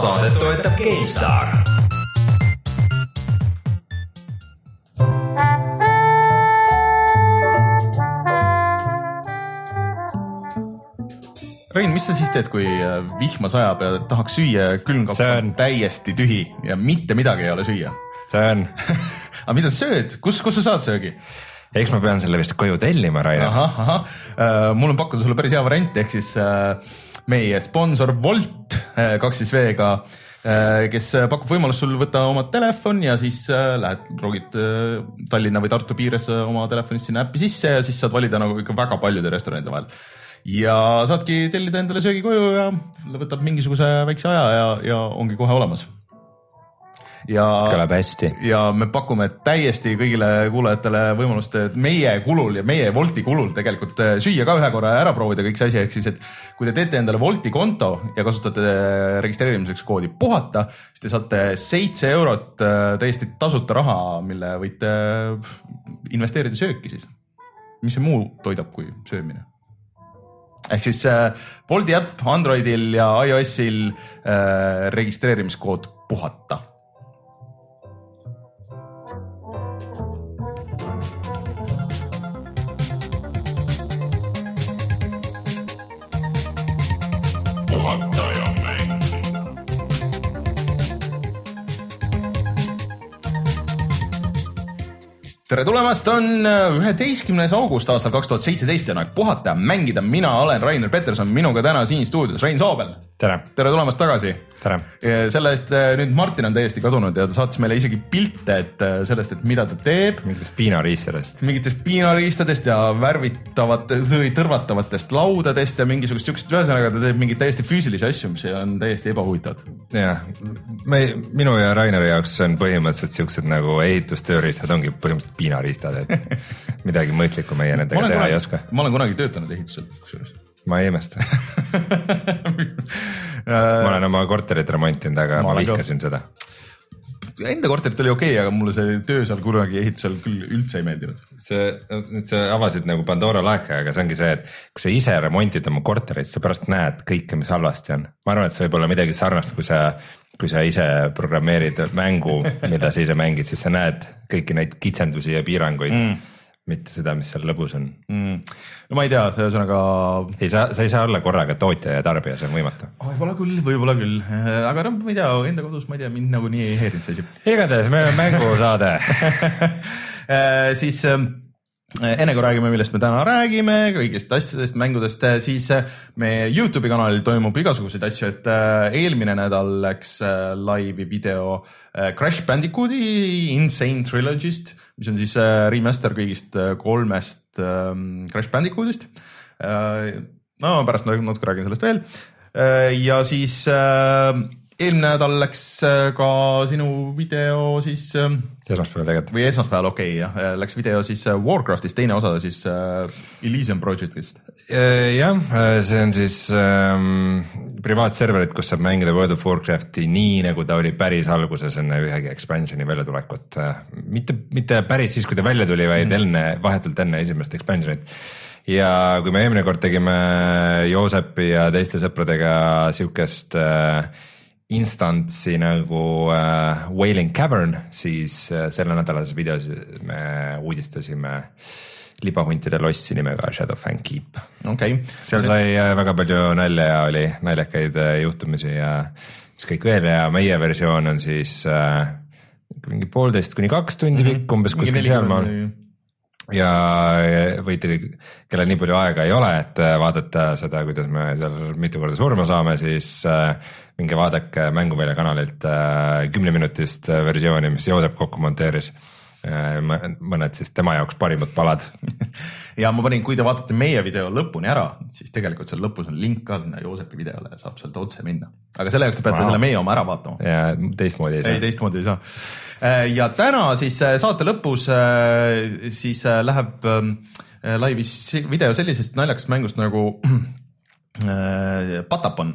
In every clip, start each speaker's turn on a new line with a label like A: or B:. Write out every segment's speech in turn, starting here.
A: saadet toetab GameStar.
B: Rein, mis sa siis teed, kui äh, vihma sajab ja tahaks süüa, külmkapp
C: See
B: on täiesti tühi ja mitte midagi ei ole süüa?
C: on,
B: aga mida sa sööd, kus, kus sa saad söögi?
C: eks ma pean selle vist koju tellima, Rainer.
B: ahah, ahah, mul on pakkuda sulle päris hea variant, ehk siis äh, meie sponsor Wolt äh, kaks siis V-ga, kes äh, pakub võimalust sul võtta oma telefon ja siis äh, lähed, rogid äh, Tallinna või Tartu piires oma telefonist sinna äppi sisse ja siis saad valida nagu ikka väga paljude restoranide vahel. ja saadki tellida endale söögi koju ja võtab mingisuguse väikse aja ja, ja ongi kohe olemas. Ja
C: kõlab hästi.
B: ja me pakume täiesti kõigile kuulajatele võimalust et meie kulul ja meie Wolti kulul tegelikult äh, süüa ka ühe korra ja ära proovida kõik see asi, ehk siis, et kui te teete endale Wolti konto ja kasutate registreerimiseks koodi puhata, siis te saate seitse eurot äh, täiesti tasuta raha, mille võite äh, investeerida sööki siis. mis see muu toidab kui söömine? ehk siis äh, Bolti äpp Androidil ja iOS-il äh, registreerimiskood puhata tere tulemast, on üheteistkümnes august aastal kaks tuhat seitseteist ja aeg puhata mängida. mina olen Rainer Peterson, minuga täna siin stuudios Rein Soobel.
C: tere,
B: tere tulemast tagasi. Selle eest äh, nüüd Martin on täiesti kadunud ja ta saatis meile isegi pilte, et äh, sellest, et mida ta teeb.
C: mingitest piinariistadest.
B: mingitest piinariistadest ja värvitavatest või tõrvatavatest laudadest ja mingisugust siukest, ühesõnaga ta teeb mingeid täiesti füüsilisi asju, mis on täiesti ebahuvitavad.
C: jah, me, minu ja Raineri jaoks on põhimõtteliselt siuksed nagu ehitustööriistad ongi põhimõtteliselt piinariistad, et midagi mõistlikku meie nendega teha ei
B: kunagi
C: oska.
B: ma olen kunagi töötanud ehitusel kusjuures
C: ma ei imesta. ma olen oma korterit remontinud, aga
B: Ma
C: ma, vihkasin seda.
B: Enda korterit oli okei okay,, aga mulle see töö seal kunagi ehitusel küll üldse ei meeldinud.
C: see, sa avasid nagu Pandora laeka, aga see ongi see, et kui sa ise remontid oma korterit, sa pärast näed kõike, mis halvasti on. ma arvan, et see võib olla midagi sarnast, kui sa, kui sa ise programmeerid mängu, mida sa ise mängid, siis sa näed kõiki neid kitsendusi ja piiranguid mm. Mitte seda, mis seal lõbus on
B: mm. no ma ei tea, ühesõnaga
C: ei saa, sa ei saa olla korraga tootja ja tarbija, see on võimatu.
B: võib-olla küll, võib-olla küll, aga noh, ma ei tea, enda kodus ma ei tea, mind nagunii ei häirinud see asi
C: igatahes meil on mängusaade
B: Äh, siis äh, enne kui räägime, millest me täna räägime, kõigist asjadest, mängudest, siis äh, meie Youtube'i kanalil toimub igasuguseid asju, et äh, eelmine nädal läks äh, laivi video äh, Crash Bandicooti Insane Trilogy'st, mis on siis äh, remaster kõigist äh, kolmest äh, Crash Bandicootist äh,. no pärast natuke räägin sellest veel ja siis eelmine nädal läks äh, ka sinu video siis äh,
C: esmaspäeval tegelikult.
B: või esmaspäeval, okei okay, jah, läks video siis äh, Warcraftist, teine osa siis äh, Elysium Projectist.
C: jah, see on siis ähm, privaatserverid, kus saab mängida World of Warcrafti nii, nagu ta oli päris alguses enne ühegi expansion'i väljatulekut. mitte, mitte päris siis, kui ta välja tuli, vaid mm. enne, vahetult enne esimest expansion'it. ja kui me eelmine kord tegime Joosepi ja teiste sõpradega siukest äh, instantsi nagu äh, Wailing Cavern, siis äh, selle nädalases videos me uudistasime libahuntide lossi nimega Shadowfang Keep.
B: okei okay..
C: seal sai äh, väga palju nalja ja oli naljakaid äh, juhtumisi ja mis kõik veel ja meie versioon on siis äh, mingi poolteist kuni kaks tundi pikk mm -hmm. umbes kuskil sealmaal ja võite, kellel nii palju aega ei ole, et äh, vaadata seda, kuidas me seal mitu korda surma saame, siis äh, minge vaadake Mänguvälja kanalilt äh, kümneminutist versiooni, mis Joosep kokku monteeris. mõned siis tema jaoks parimad palad.
B: ja ma panin, kui te vaatate meie video lõpuni ära, siis tegelikult seal lõpus on link ka sinna Joosepi videole ja saab sealt otse minna. aga selle jaoks te peate wow. selle meie oma ära vaatama.
C: ja teistmoodi ei saa.
B: ei, teistmoodi ei saa. Ja täna siis äh, saate lõpus äh, siis äh, läheb laivis video sellisest naljakast mängust nagu Patapon,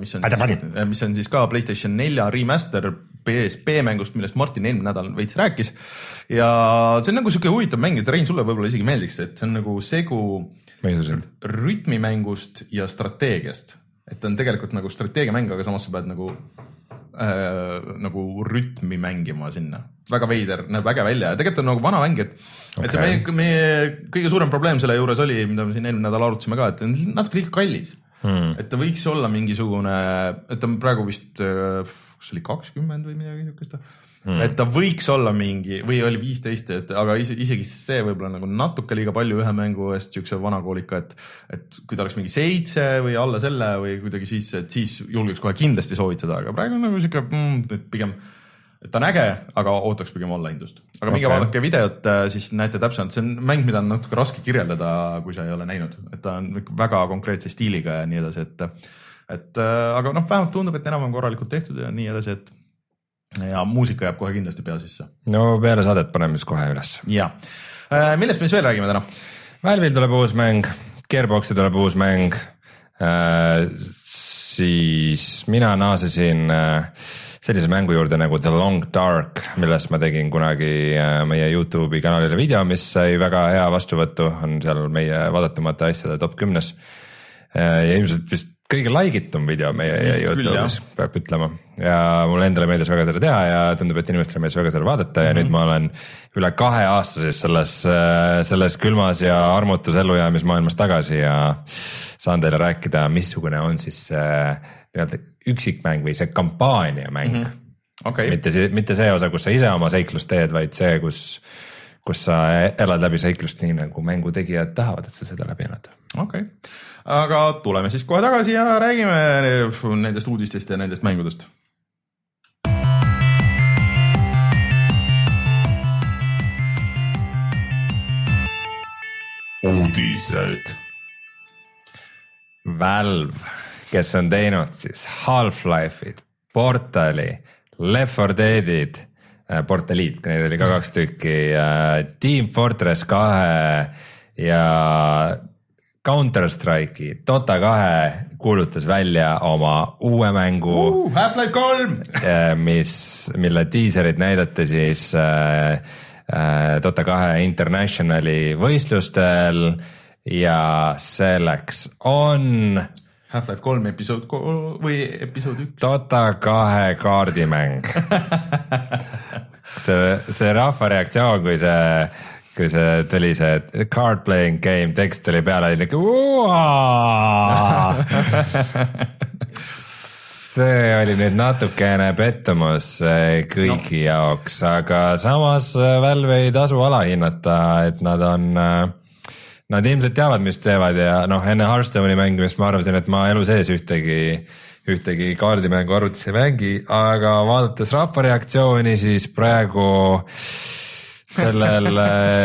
B: mis on, mis on siis ka Playstation nelja remaster PSP mängust, millest Martin eelmine nädal veits rääkis. ja see on nagu sihuke huvitav mäng, et Rein, sulle võib-olla isegi meeldiks, et see on nagu segu rütmimängust ja strateegiast. et ta on tegelikult nagu strateegiamäng, aga samas sa pead nagu äh, nagu rütmi mängima sinna. väga veider, näeb äge välja ja tegelikult on nagu vana mäng, et okay., et see meie, meie kõige suurem probleem selle juures oli, mida me siin eelmine nädal arutasime ka, et natuke liiga kallis
C: Hmm.
B: et ta võiks olla mingisugune, et ta on praegu vist, kas see oli kakskümmend või midagi siukest mm., et ta võiks olla mingi või oli viisteist, et aga ise, isegi see võib-olla nagu natuke liiga palju ühe mängu eest siukse vanakoolika, et, et kui ta oleks mingi seitse või alla selle või kuidagi siis, et siis julgeks kohe kindlasti soovitada, aga praegu nagu siuke mm, et pigem, et ta on äge, aga ootaks pigem online'dust. aga minge
C: Okei.
B: vaadake videot, siis näete täpsemalt, see on mäng, mida on natuke raske kirjeldada, kui sa ei ole näinud, et ta on väga konkreetse stiiliga ja nii edasi, et et äh, aga noh, vähemalt tundub, et enam-vähem korralikult tehtud ja nii edasi, et ja muusika jääb kohe kindlasti pea sisse.
C: no peale saadet paneme siis kohe üles.
B: ja äh, millest me siis veel räägime täna?
C: Valve'il tuleb uus mäng, Gearbox'i tuleb uus mäng äh,. siis mina naasesin äh, sellise mängu juurde nagu The Long Dark, millest ma tegin kunagi äh, meie Youtube'i kanalile video, mis sai väga hea vastuvõtu, on seal meie vaadatumate asjade top kümnes. ja ilmselt vist kõige like itum video meie
B: Vist
C: Youtube'is, peab ütlema ja mulle endale meeldis väga seda teha ja tundub, et inimestele meeldis väga seda vaadata ja mm -hmm. nüüd ma olen üle kahe aasta siis selles, selles külmas ja armutus ellujäämismaailmas tagasi ja saan teile rääkida, missugune on siis see nii-öelda üksikmäng või see kampaaniamäng mm. -hmm.
B: okei,
C: mitte see, mitte see osa, kus sa ise oma seiklust teed, vaid see, kus, kus sa elad läbi seiklust nii nagu mängu tegijad tahavad, et sa seda läbi elad.
B: okei, aga tuleme siis kohe tagasi ja räägime nendest uudistest ja nendest mängudest.
A: uudised.
C: Valve, kes on teinud siis Half-Life'id, Portali, Left 4 Dead'id, Portaliit, neid oli ka kaks tükki, Team Fortress kahe ja Counter Strike'i, Dota kahe kuulutas välja oma uue mängu uh.
B: Half-Life kolm.
C: mis, mille diiserid näidati siis äh, äh, Dota kahe Internationali võistlustel ja selleks on
B: Half-Life kolm episood või episood üks.
C: Dota kahe kaardimäng. see, see rahva reaktsioon, kui see, kui see tuli, see card playing game tekst tuli peale, oli niuke. see oli nüüd natukene pettumus eh, kõigi no. jaoks, aga samas eh, Valve ei tasu alahinnata, et nad on äh, Nad ilmselt teavad, mis teevad ja noh, enne Hearthstone'i mängimist ma arvasin, et ma elu sees ühtegi, ühtegi kaardimängu arvutis ei mängi, aga vaadates rahva reaktsiooni, siis praegu sellel,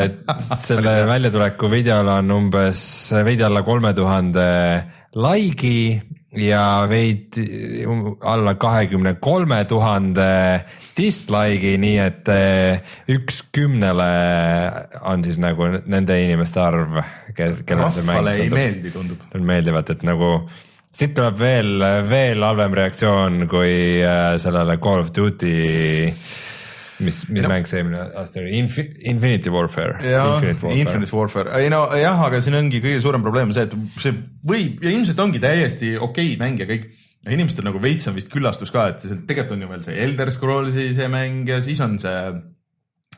C: selle väljatuleku videol on umbes veidi alla kolme tuhande like'i ja veidi alla kahekümne kolme tuhande dislike'i, nii et eh, üks kümnele on siis nagu nende inimeste arv, kellele see mäng
B: rahvale ei
C: tundub
B: meeldi, tundub.
C: meeldivat, et nagu siit tuleb veel, veel halvem reaktsioon kui äh, sellele Call of Duty, mis, mis
B: no.
C: mäng see eelmine aasta oli Infi,, Infinity Warfare.
B: Infinite Warfare, ei no jah, aga siin ongi kõige suurem probleem see, et see võib ja ilmselt ongi täiesti okei mäng ja kõik. inimestel nagu veits on vist küllastus ka, et tegelikult on ju veel see Elder Scrollsi see mäng ja siis on see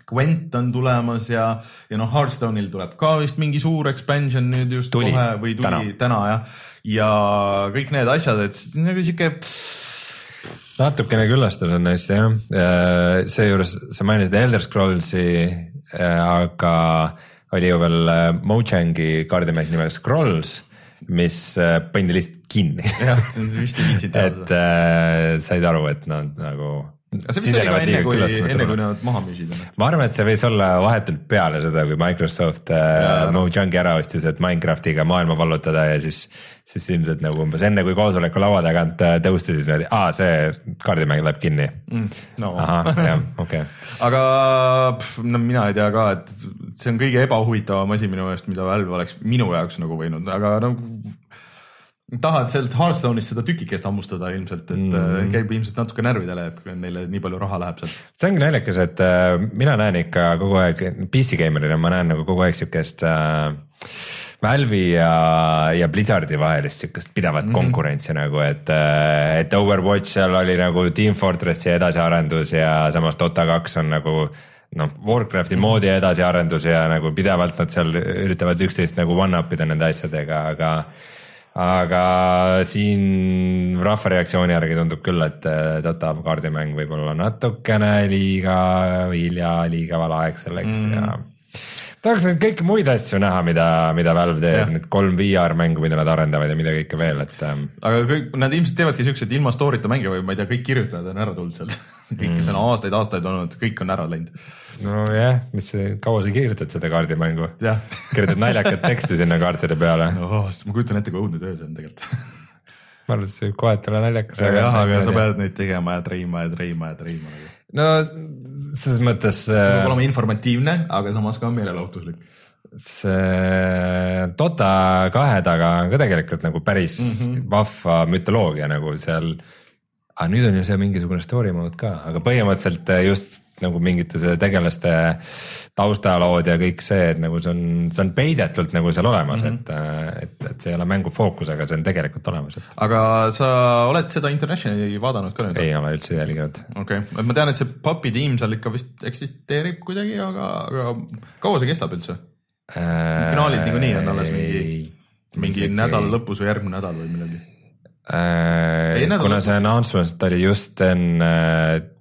B: Gwent on tulemas ja, ja noh, Hearthstone'il tuleb ka vist mingi suur expansion nüüd just
C: Tuli.
B: kohe või tuli
C: Täna.
B: täna, jah. ja kõik need asjad, et see on nagu sihuke
C: natukene küllastus on neist jah, seejuures sa mainisid Elder Scrollsi, aga oli ju veel äh, Mojangi kaardimäng nimega Scrolls, mis äh, pandi lihtsalt kinni.
B: jah, vist ei viitsinud teha
C: et äh, said aru, et nad nagu.
B: Aga see vist oli ka enne, kui, enne kui nad maha müüsid.
C: ma arvan, et see võis olla vahetult peale seda, kui Microsoft äh. Mojangi ära ostis, et Minecraftiga maailma vallutada ja siis, siis ilmselt nagu umbes enne kui koosoleku laua tagant äh, tõusti, siis öeldi, aa, see kaardimäng läheb kinni.
B: no
C: ahah, jah, okei.
B: aga pff, no mina ei tea ka, et see on kõige ebahuvitavam asi minu meelest, mida Valve oleks minu jaoks nagu võinud, aga no tahad sealt Hearthstone'ist seda tükikest hammustada ilmselt, et mm. käib ilmselt natuke närvidele, et neile nii palju raha läheb sealt.
C: see ongi naljakas, et äh, mina näen ikka kogu aeg, PC geimerina ma näen nagu kogu aeg siukest äh, Valve'i ja, ja Blizzardi vahelist siukest pidevat mm -hmm. konkurentsi nagu, et, et Overwatch seal oli nagu Team Fortressi edasiarendus ja samas Dota kaks on nagu noh, Warcrafti mm -hmm. moodi edasiarendus ja nagu pidevalt nad seal üritavad üksteist nagu one-up ida nende asjadega, aga aga siin rahva reaktsiooni järgi tundub küll, et Dota kaardimäng võib olla natukene liiga hilja, liiga vale aeg selleks mm. ja tahaks neid kõiki muid asju näha, mida, mida Valve teeb, need kolm VR mängu, mida nad arendavad ja mida kõike veel, et ähm....
B: aga kõik, nad ilmselt teevadki siukseid ilma story'ta mänge või ma ei tea, kõik kirjutajad on ära tulnud sealt kõik, kes mm. on aastaid-aastaid olnud, kõik on ära läinud.
C: nojah, mis, kaua sa kirjutad seda kaardimängu? kirjutad naljakat teksti sinna kaartide peale
B: oh,. ma kujutan ette, kui õudne töö see on tegelikult
C: ma arvan, et see kohati ole naljakas.
B: jah, aga sa pead neid tegema ja treima ja treima ja treima nagu
C: no selles mõttes.
B: peab olema informatiivne, aga samas ka meelelahutuslik.
C: see Dota kahe taga on ka tegelikult nagu päris mm -hmm. vahva mütoloogia nagu seal. aga nüüd on ju see mingisugune story mode ka, aga põhimõtteliselt just nagu mingite tegelaste taustalood ja kõik see, et nagu see on, see on peidetult nagu seal olemas mm, -hmm. et, et, et see ei ole mängu fookus, aga see on tegelikult olemas et....
B: aga sa oled seda Internationali vaadanud ka nüüd?
C: ei ole üldse jälginud.
B: okei okay., ma tean, et see Puppy tiim seal ikka vist eksisteerib kuidagi, aga, aga kaua see kestab üldse äh,? finaalid niikuinii on alles mingi, mingi nädala lõpus või järgmine nädal või millalgi
C: äh,? kuna see announcement oli just enne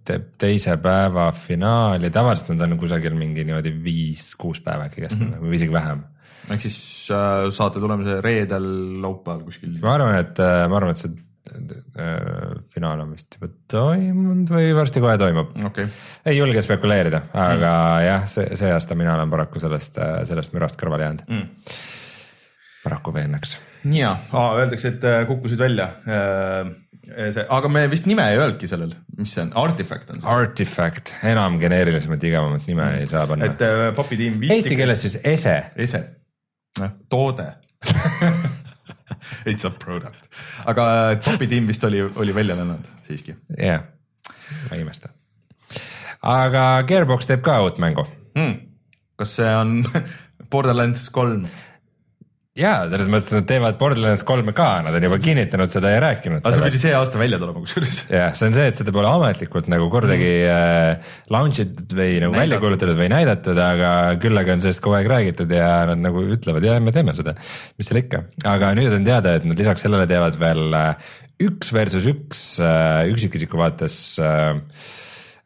C: teeb teise päeva finaali, tavaliselt nad on kusagil mingi niimoodi viis-kuus päeva äkki kestnud mm -hmm. või isegi vähem.
B: ehk siis äh, saate tulemise reedel, laupäeval kuskil?
C: ma arvan, et äh, ma arvan, et see äh, finaal on vist juba toimunud või varsti kohe toimub
B: okay..
C: ei julge spekuleerida, aga mm. jah, see, see aasta mina olen paraku sellest, äh, sellest mürast kõrvale jäänud mm.. paraku veennaks.
B: ja, öeldakse, et äh, kukkusid välja see, aga me vist nime ei öelnudki sellel, mis see on, Artifact on
C: see? Artifact, enam geneerilisemat, igavamat nime mm. ei saa panna.
B: et äh, Papi tiim.
C: Eesti keeles siis ese.
B: ese, noh toode It's a product, aga Papi tiim vist oli, oli välja lennanud siiski.
C: jah yeah., ma ei imesta. aga Gearbox teeb ka uut mängu
B: mm.. kas see on Borderlands kolm?
C: Jaa, selles mõttes nad teevad Borderlands kolme ka, nad on juba kinnitanud seda ja rääkinud.
B: aga see pidi see aasta välja tulema kusjuures.
C: jah, see on see, et seda pole ametlikult nagu kordagi mm. äh, launch itud või nagu näidatud. välja kuulutatud või näidatud, aga küll aga on sellest kogu aeg räägitud ja nad nagu ütlevad, ja me teeme seda, mis seal ikka. aga nüüd on teada, et nad lisaks sellele teevad veel äh, üks versus üks äh, üksikisiku vaates äh,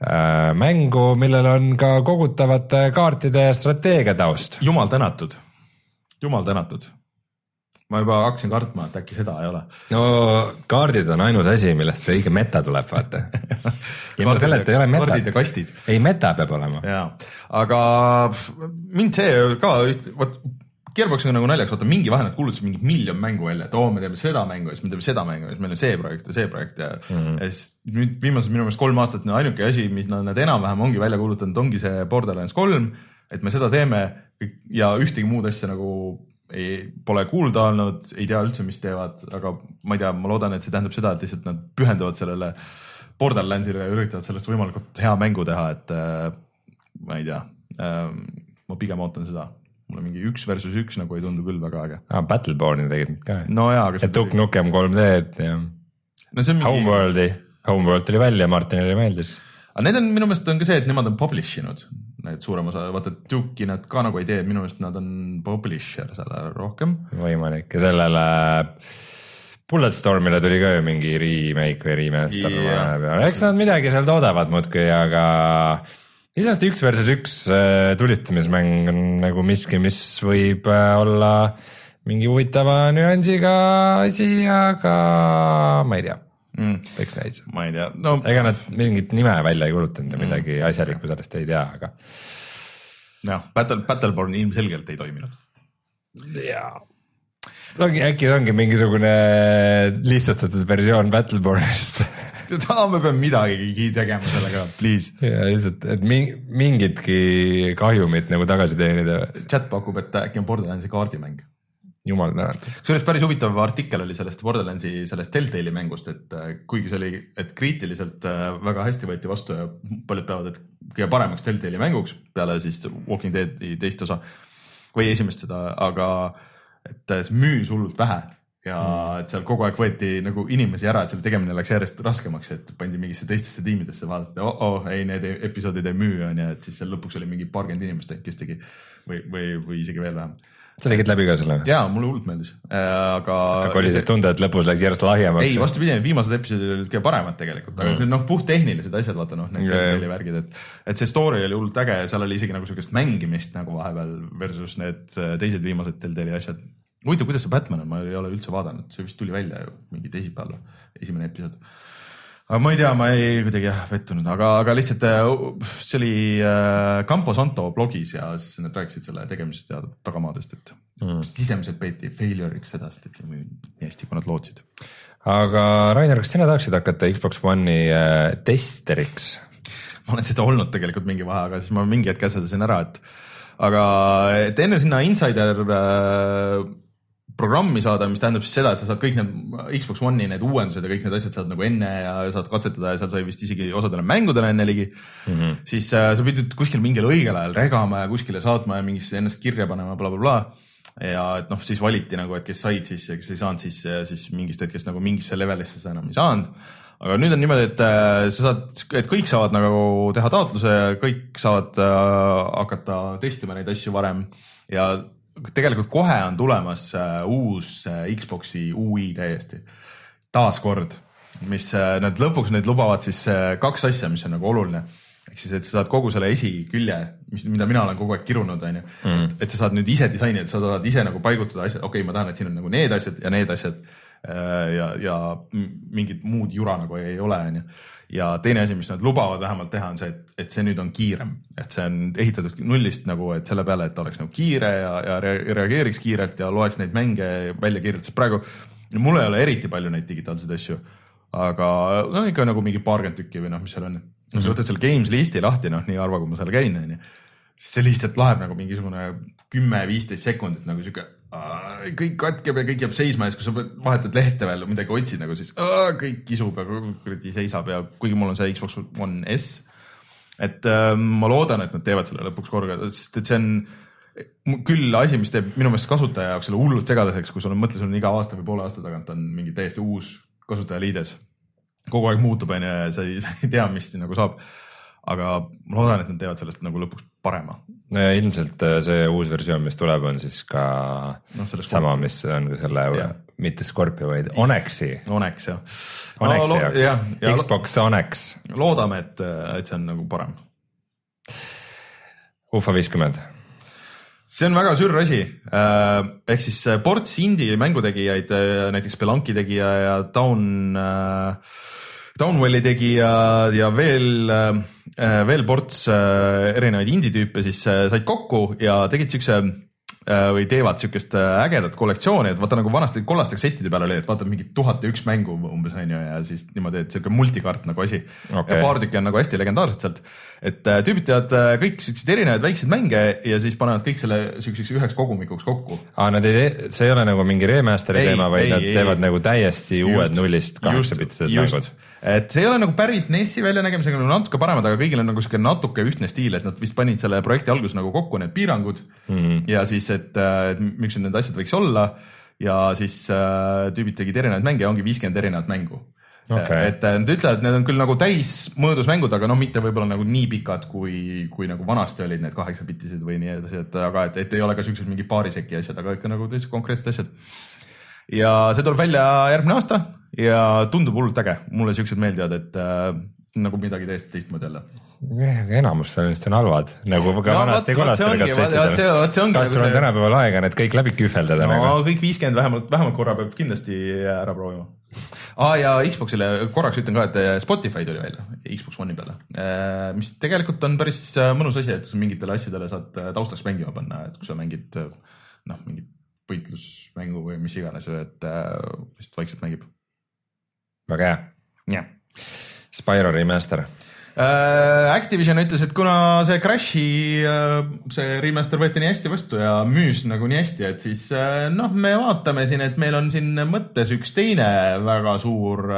C: äh, mängu, millel on ka kogutavate kaartide strateegia taust.
B: jumal tänatud, jumal tänatud ma juba hakkasin kartma, et äkki seda ei ole.
C: no kaardid on ainus asi, millest see õige meta tuleb, vaata ilma selleta ei ole metat.
B: kaardid ja kastid.
C: ei, meta peab olema.
B: jaa, aga mind see ka, vot Gearbox on nagu naljakas, vaata mingi vahe nad kuulutasid mingi miljon mängu välja, et oo, me teeme seda mängu ja siis me teeme seda mängu ja siis meil on see projekt ja see projekt ja mm. -hmm. ja siis nüüd viimased minu meelest kolm aastat on ainuke asi, mis nad, nad enam-vähem ongi välja kuulutanud, ongi see Borderlands kolm. et me seda teeme ja ühtegi muud asja nagu ei, pole kuulda olnud, ei tea üldse, mis teevad, aga ma ei tea, ma loodan, et see tähendab seda, et lihtsalt nad pühenduvad sellele Borderlandsile ja üritavad sellest võimalikult hea mängu teha, et äh, ma ei tea äh,, ma pigem ootan seda mulle mingi üks versus üks nagu ei tundu küll väga äge
C: ah,. Battleborne'i tegid ka.
B: no
C: ja Duke Nukem 3D-d ja
B: no. Mingi...
C: Homeworldi, Homeworld tuli välja, Martinile meeldis.
B: aga need on minu meelest on ka see, et nemad on publish inud need suurem osa, vaata Duke'i nad ka nagu ei tee, minu meelest nad on publisher seal rohkem.
C: võimalik. Ja sellele Bulletstormile tuli ka ju mingi remake või remaster vahepeal, eks nad midagi seal toodavad muudkui, aga iseenesest üks versus üks äh, tulistamismäng on nagu miski, mis võib äh, olla mingi huvitava nüansiga asi, aga ma ei tea mm.. eks näis.
B: ma ei tea no..
C: ega nad mingit nime välja ei kuulutanud ja mm. midagi asjalikku sellest ei tea, aga.
B: jah, Battle, Battleborn ilmselgelt ei toiminud.
C: jaa ongi, äkki ongi mingisugune lihtsustatud versioon Battlebornist
B: me peame midagigi tegema sellega, please.
C: ja lihtsalt, et mingitki kahjumit nagu tagasi teenida.
B: chat pakub, et äkki on Borderlandsi kaardimäng
C: jumal tänatud.
B: kusjuures päris huvitav artikkel oli sellest Borderlandsi sellest Telltale'i mängust, et äh, kuigi see oli, et kriitiliselt äh, väga hästi võeti vastu ja paljud peavad, et kõige paremaks Telltale'i mänguks peale siis Walking Deadi teist osa või esimest seda, aga et äh, see müüs hullult vähe ja mm. et seal kogu aeg võeti nagu inimesi ära, et selle tegemine läks järjest raskemaks, et pandi mingisse teistesse tiimidesse vaadata oh,, oh ei, need episoodid ei müü on ju, et siis seal lõpuks oli mingi paarkümmend inimest, kes tegi või, või, või isegi veel vähem
C: sa tegid läbi ka selle või?
B: jaa, mulle hullult meeldis, aga.
C: aga oli siis tunda, et lõpus läks järjest lahjemaks?
B: ei, vastupidi, viimased episoodid olid kõige paremad tegelikult, aga mm. see noh, puhttehnilised asjad, vaata noh, need yeah. värgid, et, et see story oli hullult äge ja seal oli isegi nagu sihukest mängimist nagu vahepeal versus need äh, teised viimased Deltali asjad. huvitav, kuidas see Batman on, ma ei ole üldse vaadanud, see vist tuli välja ju mingi teisipäeval, esimene episood aga ma ei tea, ma ei kuidagi jah pettunud, aga, aga lihtsalt äh, see oli äh, Campo Santo blogis ja siis nad rääkisid selle tegemisest ja tagamaadest, et mm. sisemiselt peeti failure'iks seda, sest et nii hästi, kui nad lootsid.
C: aga Rainer, kas sina tahaksid hakata Xbox One'i äh, testeriks?
B: ma olen seda olnud tegelikult mingi vahe, aga siis ma mingi hetk asjadasin ära, et aga et enne sinna insider äh, programmi saada, mis tähendab siis seda, et sa saad kõik need Xbox One'i need uuendused ja kõik need asjad saad nagu enne ja saad katsetada ja seal sai vist isegi osadele mängudele enne ligi mm. -hmm. siis äh, sa pidid kuskil mingil õigel ajal regama ja kuskile saatma ja mingisse ennast kirja panema bla,, blablabla. ja et noh, siis valiti nagu, et kes said siis ja kes ei saanud, siis, siis mingist hetkest nagu mingisse levelisse sa enam ei saanud aga nüüd on niimoodi, et äh, sa saad, et kõik saavad nagu teha taotluse ja kõik saavad äh, hakata testima neid asju varem ja tegelikult kohe on tulemas äh, uus äh, Xbox'i ui täiesti, taaskord, mis äh, nad lõpuks need lubavad siis kaks asja, mis on nagu oluline. Ehk siis, et sa saad kogu selle esikülje, mis, mida mina olen kogu aeg kirunud, on ju, mm. et sa saad nüüd ise disainida, sa saad ise nagu paigutada asjad, okei okay,, ma tahan, et siin on nagu need asjad ja need asjad ja, ja mingit muud jura nagu ei ole, on ju ja teine asi, mis nad lubavad vähemalt teha, on see, et, et see nüüd on kiirem, et see on ehitatud nullist nagu, et selle peale, et oleks nagu kiire ja, ja reageeriks kiirelt ja loeks neid mänge välja kiirelt, sest praegu mul ei ole eriti palju neid digitaalseid asju. aga no ikka nagu mingi paarkümmend tükki või noh, mis seal on. no sa mhm. võtad selle games listi lahti, noh nii harva, kui ma seal käin, onju. see lihtsalt laeb nagu mingisugune kümme-viisteist sekundit nagu sihuke kõik katkeb ja kõik jääb seisma ja siis, kui sa vahetad lehte veel midagi otsid nagu siis aa, kõik kisub ja kuradi seisab ja kuigi mul on see Xbox One S. et äh, ma loodan, et nad teevad selle lõpuks korraga, sest et see on küll asi, mis teeb minu meelest kasutaja jaoks selle hullult segaduseks, kui sul on, mõtle, sul on iga aasta või poole aasta tagant on mingi täiesti uus kasutajaliides. kogu aeg muutub, onju, ja sa ei, sa ei tea, mis nagu saab aga ma loodan, et nad teevad sellest nagu lõpuks parema.
C: ilmselt äh, see uus versioon, mis tuleb, on siis ka no, sama, mis on ka selle ja. mitte Scorpio, vaid Onexi.
B: Onex jah.
C: Onexi no, jaoks ja, ja, Xbox Onex.
B: loodame, et, et see on nagu parem.
C: Ufa viiskümmend
B: see on väga sürr asi, äh, ehk siis ports indie mängutegijaid, äh, näiteks Belanki tegija ja Down äh, Downwelli tegija ja veel, äh, veel ports äh, erinevaid indie-tüüpe siis äh, said kokku ja tegid siukse või teevad siukest ägedat kollektsiooni, et vaata nagu vanasti kollaste kassettide peal oli, et vaata mingi tuhat ja üks mängu umbes on ju ja siis niimoodi, et siuke multikaart nagu asi. Okay.. ja paar tükki on nagu hästi legendaarsed sealt. et tüübid teevad kõik siukseid erinevaid väikseid mänge ja siis panevad kõik selle siukseks üheks kogumikuks kokku.
C: aa, nad ei tee, see ei ole nagu mingi remaster'i teema, vaid ei, nad ei, teevad ei, nagu täiesti just, uued nullist kaheksabitised mängud
B: et see ei ole nagu päris NES-i väljanägemisega nagu natuke paremad, aga kõigil on nagu sihuke natuke ühtne stiil, et nad vist panid selle projekti alguses nagu kokku need piirangud mm -hmm. ja siis, et, et miks need asjad võiks olla ja siis äh, tüübid tegid erinevaid mänge ja ongi viiskümmend erinevat mängu. Okay.. et nad ütlevad, et need on küll nagu täismõõdus mängud, aga noh, mitte võib-olla nagu nii pikad, kui, kui nagu vanasti olid need kaheksabitised või nii edasi, et aga et, et ei ole ka siuksed mingi paariseki asjad, aga ikka nagu täitsa konkreetsed asjad. Ja see tuleb välja järgmine aasta ja tundub hullult äge, mulle siuksed meeldivad, et äh, nagu midagi täiesti teistmoodi jälle.
C: enamus sellest on halvad, nagu ka no, vanasti kollastel kassettidel. kas sul on tänapäeval aega need kõik läbi kühveldada
B: no, nagu? kõik viiskümmend vähemalt, vähemalt korra peab kindlasti ära proovima ah,. ja Xbox'ile korraks ütlen ka, et äh, Spotify tuli välja Xbox One'i peale, äh, mis tegelikult on päris mõnus asi, et mingitele asjadele saad taustaks mängima panna, et kui sa mängid noh, mingit võitlusmängu või mis iganes, et äh, lihtsalt vaikselt mängib.
C: Väga hea.
B: jah.
C: Spyro remaster
B: äh,. Activision ütles, et kuna see Crashi äh, see remaster võeti nii hästi vastu ja müüs nagu nii hästi, et siis äh, noh, me vaatame siin, et meil on siin mõttes üks teine väga suur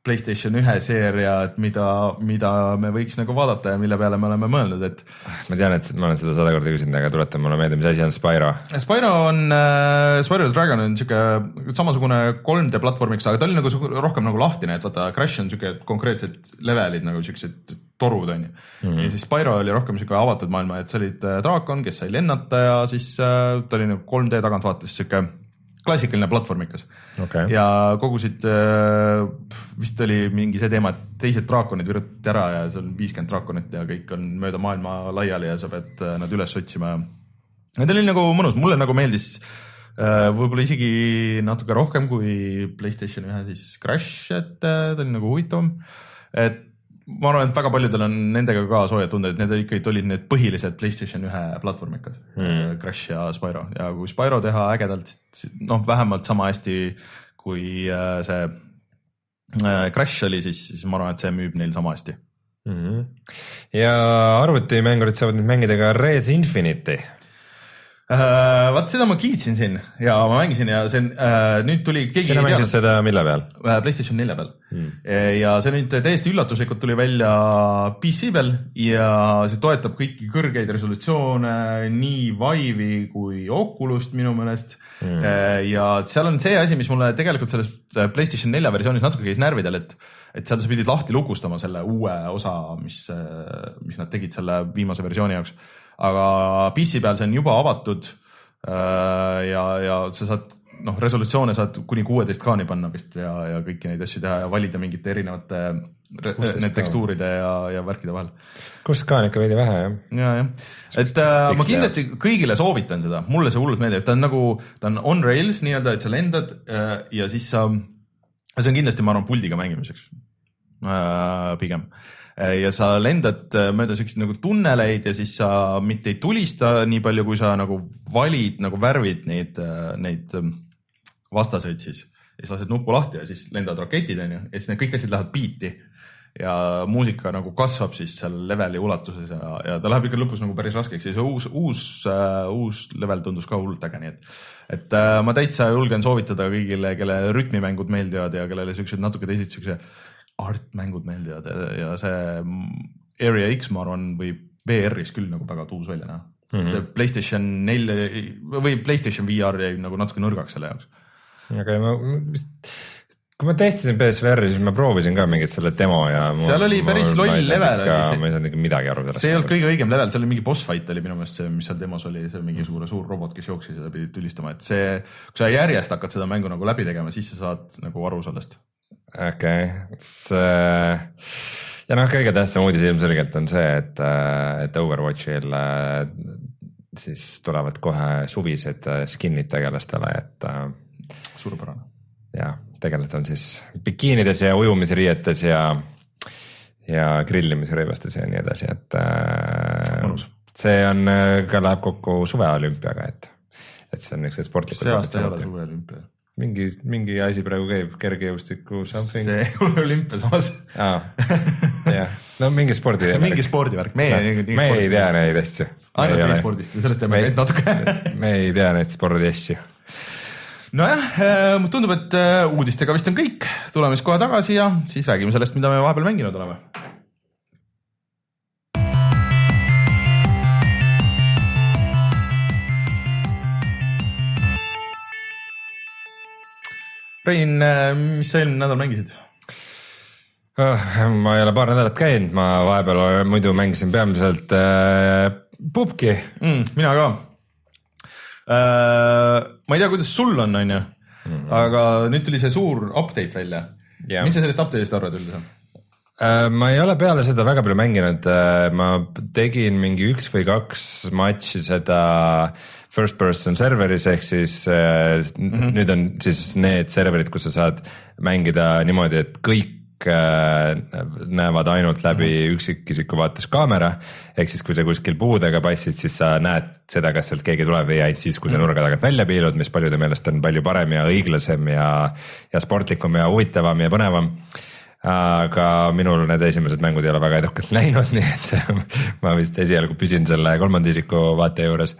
B: Playstation ühe seeriad, mida, mida me võiks nagu vaadata ja mille peale me oleme mõelnud, et.
C: ma tean, et ma olen seda sada korda küsinud, aga tuleta mulle meelde, mis asi on Spyro?
B: Spyro on äh,, Spyro the Dragon on sihuke samasugune 3D platvormiks, aga ta oli nagu rohkem nagu lahtine, et vaata Crash on sihuke konkreetsed levelid nagu siuksed torud on ju mm. -hmm. ja siis Spyro oli rohkem sihuke avatud maailma, et sa olid äh, draakon, kes sai lennata ja siis äh, ta oli nagu 3D tagantvaatest sihuke klassikaline platvormikas
C: okay..
B: ja kogusid äh,, vist oli mingi see teema, et teised draakonid virutati ära ja seal on viiskümmend draakonit ja kõik on mööda maailma laiali ja sa pead äh, nad üles otsima. Need oli nagu mõnus, mulle nagu meeldis äh, võib-olla isegi natuke rohkem kui Playstation ühe siis Crash, et ta oli nagu huvitavam. et ma arvan, et väga paljudel on nendega ka soojad tunded, need ikkagi olid need põhilised Playstation ühe platvormikad mm., Crash ja Spyro ja kui Spyro teha ägedalt, noh, vähemalt sama hästi kui äh, see äh, Crash oli, siis, siis ma arvan, et see müüb neil sama hästi
C: mm. -hmm. ja arvutimängurid saavad nüüd mängida ka Res Infinite'i
B: Uh, vaat seda ma kiitsin siin ja ma mängisin ja see on uh,, nüüd tuli.
C: sina mängisid seda mille peal
B: uh,? Playstation nelja peal hmm. ja see nüüd täiesti üllatuslikult tuli välja PC peal ja see toetab kõiki kõrgeid resolutsioone, nii Vive'i kui Oculus't minu meelest hmm.. ja seal on see asi, mis mulle tegelikult selles Playstation nelja versioonis natuke käis närvidel, et, et seal sa pidid lahti lukustama selle uue osa, mis, mis nad tegid selle viimase versiooni jaoks aga PC peal see on juba avatud. Äh, ja, ja sa saad noh, resolutsioone saad kuni kuueteist kaani panna vist ja, ja kõiki neid asju teha ja valida mingite erinevate need tekstuuride ja, ja värkide vahel.
C: kuusteist ka on ikka veidi vähe jah.
B: ja, jah, et äh, ma kindlasti kõigile soovitan seda, mulle see hullult meeldib, ta on nagu, ta on on rails nii-öelda, et sa lendad äh, ja siis sa, see on kindlasti, ma arvan, puldiga mängimiseks äh, pigem äh, Äh, ja sa lendad äh, mööda siukseid nagu tunneleid ja siis sa mitte ei tulista nii palju, kui sa nagu valid nagu värvid neid, äh, neid ähm, vastaseid siis. ja siis lased nupu lahti ja siis lendavad raketid onju. Ja siis need kõik asjad lähevad biiti. Ja muusika nagu kasvab siis seal leveli ulatuses ja, ja ta läheb ikka lõpus nagu päris raskeks. Ja see uus, uus uh,, uus level tundus ka hullult äge, nii et, et uh, ma täitsa julgen soovitada kõigile, kelle rütmimängud meeldivad ja kellele siuksed natuke teised siukse art-mängud meeldivad ja, ja see Area X, ma arvan, võib VR-is küll nagu väga tuus välja näha mm. -hmm. Playstation nelja või Playstation VR jäi nagu natuke nõrgaks selle jaoks.
C: aga ma kui ma testisin PSVR-i, siis ma proovisin ka mingit selle demo ja.
B: seal oli päris loll level.
C: ma ei saanud ikka midagi aru sellest.
B: see ei olnud kõige õigem level, seal oli mingi boss fight oli minu meelest see, mis seal demos oli, see mingisugune suur robot, kes jooksis ja pidid tulistama, et see, kui sa järjest hakkad seda mängu nagu läbi tegema, siis sa saad nagu aru sellest
C: okei okay., see ja noh, kõige tähtsam uudis ilmselgelt on see, et, et Overwatchil äh, siis tulevad kohe suvised äh, skin'id tegelastele, et.
B: Äh, suurepärane.
C: ja tegelased on siis bikiinides ja ujumisriietes ja, ja grillimisrõivastes ja nii edasi, et. see on, ka läheb kokku suveolümpiaga, et, et see on niisugused sportlikud.
B: see aasta ei ole suveolümpia
C: mingi, mingi asi praegu käib, kergejõustiku something.
B: see ei ole olümpia samas.
C: jah, no mingi spordivärk
B: mingi spordivärk,
C: me ei, me ei tea neid asju.
B: ainult e-spordist ja sellest teame neid natuke.
C: me ei tea neid spordiasju.
B: nojah, äh, mulle tundub, et äh, uudistega vist on kõik, tuleme siis kohe tagasi ja siis räägime sellest, mida me vahepeal mänginud oleme Rein, äh, mis sa eelmine nädal mängisid?
C: Ah, ma ei ole paar nädalat käinud, ma vahepeal muidu mängisin peamiselt äh, pubki
B: mm,. mina ka äh,. ma ei tea, kuidas sul on, on ju, mhm. aga nüüd tuli see suur update välja yeah.. mis sa sellest update'ist arvad üldse?
C: Äh, ma ei ole peale seda väga palju mänginud, ma tegin mingi üks või kaks matši seda first person serveris ehk siis äh, mm -hmm. nüüd on siis need serverid, kus sa saad mängida niimoodi, et kõik äh, näevad ainult läbi mm -hmm. üksikisiku vaates kaamera. ehk siis, kui sa kuskil puudega passid, siis sa näed seda, kas sealt keegi tuleb või ainult siis, kui sa -hmm. nurga tagant välja piilud, mis paljude meelest on palju parem ja õiglasem ja, ja sportlikum ja huvitavam ja põnevam aga minul need esimesed mängud ei ole väga edukalt läinud, nii et ma vist esialgu püsin selle kolmanda isiku vaate juures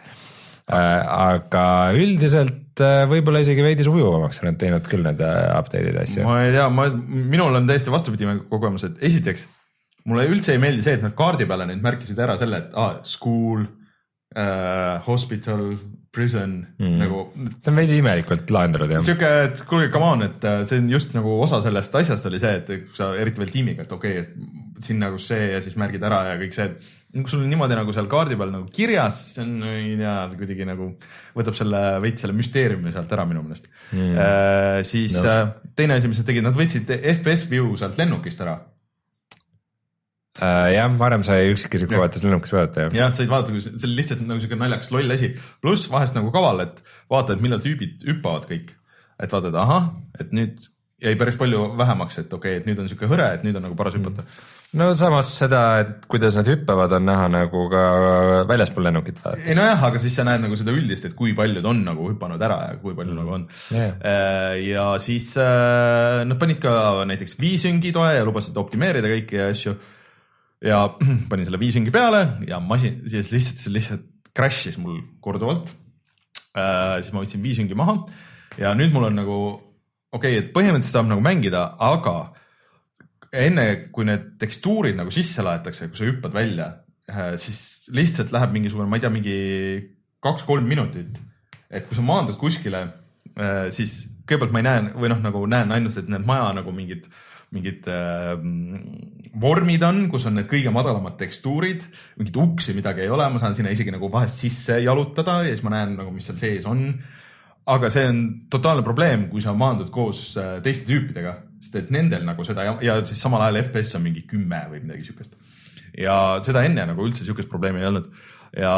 C: aga üldiselt äh, võib-olla isegi veidi sujuvamaks on nad teinud küll need äh, update'id ja asju.
B: ma ei tea, ma, minul on täiesti vastupidine kogemus, et esiteks mulle üldse ei meeldi see, et nad kaardi peale nüüd märkisid ära selle, et ah, school äh,, hospital, prison
C: Mm.
B: nagu
C: see on veidi imelikult lahendatud jah.
B: sihuke, et kuulge, come on, et äh, see on just nagu osa sellest asjast oli see, et sa eriti veel tiimiga, et okei okay,, et siin nagu see ja siis märgid ära ja kõik see, et kui sul on niimoodi nagu seal kaardi peal nagu kirjas, see on, ei tea, see kuidagi nagu võtab selle veits selle müsteeriumi sealt ära minu meelest
C: Mm.
B: mm.. siis
C: Nõus.
B: äh, teine asi, mis nad tegid, nad võtsid FPS view sealt lennukist ära.
C: Äh, jah, varem sai üksikisiku vaates lennukis vaadata jah.
B: jah, said vaadata, kui see oli lihtsalt nagu siuke naljakas loll asi, pluss vahest nagu kaval, et vaatad, millal tüübid hüppavad kõik. et vaatad, ahah, et nüüd jäi päris palju vähemaks, et okei okay,, et nüüd on siuke hõre, et nüüd on nagu paras hüpata.
C: no samas seda, et kuidas nad hüppavad, on näha nagu ka väljaspool lennukit
B: ei
C: vaadates.
B: nojah, aga siis sa näed nagu seda üldist, et kui paljud on nagu hüpanud ära ja kui palju nagu on.
C: Jah.
B: ja siis äh, nad panid ka näiteks viisüngi toe ja lubasid optimeerida kõiki asju. Ja panin selle viisüngi peale ja masin, siis lihtsalt, see lihtsalt crash'is mul korduvalt. siis ma võtsin viisüngi maha ja nüüd mul on nagu okei okay,, et põhimõtteliselt saab nagu mängida, aga enne kui need tekstuurid nagu sisse laetakse, kui sa hüppad välja, siis lihtsalt läheb mingisugune, ma ei tea, mingi kaks-kolm minutit. et kui sa maandud kuskile, siis kõigepealt ma ei näe või noh, nagu näen ainult, et need maja nagu mingid, mingid äh, vormid on, kus on need kõige madalamad tekstuurid, mingeid uksi, midagi ei ole, ma saan sinna isegi nagu vahest sisse jalutada ja siis ma näen nagu, mis seal sees on aga see on totaalne probleem, kui sa maandud koos äh, teiste tüüpidega, sest et nendel nagu seda ja, ja siis samal ajal FPS on mingi kümme või midagi siukest. ja seda enne nagu üldse siukest probleemi ei olnud. Ja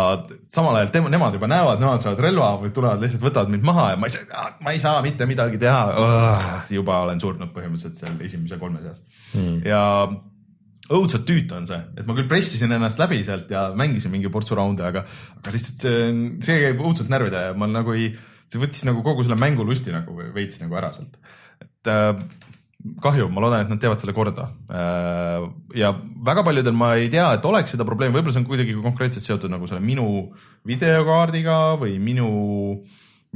B: samal ajal tema, nemad juba näevad, nemad saavad relva või tulevad lihtsalt võtavad mind maha ja ma ei saa, ma ei saa mitte midagi teha. juba olen surnud põhimõtteliselt seal esimese kolme seas
C: Hmm.
B: ja õudselt tüütu on see, et ma küll pressisin ennast läbi sealt ja mängisin mingi portsu raunde, aga, aga lihtsalt see, see käib õudselt närvide ja ma nagu ei, see võttis nagu kogu selle mängulusti nagu veits nagu ära sealt. et äh, kahju, ma loodan, et nad teevad selle korda äh,. ja väga paljudel ma ei tea, et oleks seda probleemi, võib-olla see on kuidagi konkreetselt seotud nagu selle minu videokaardiga või minu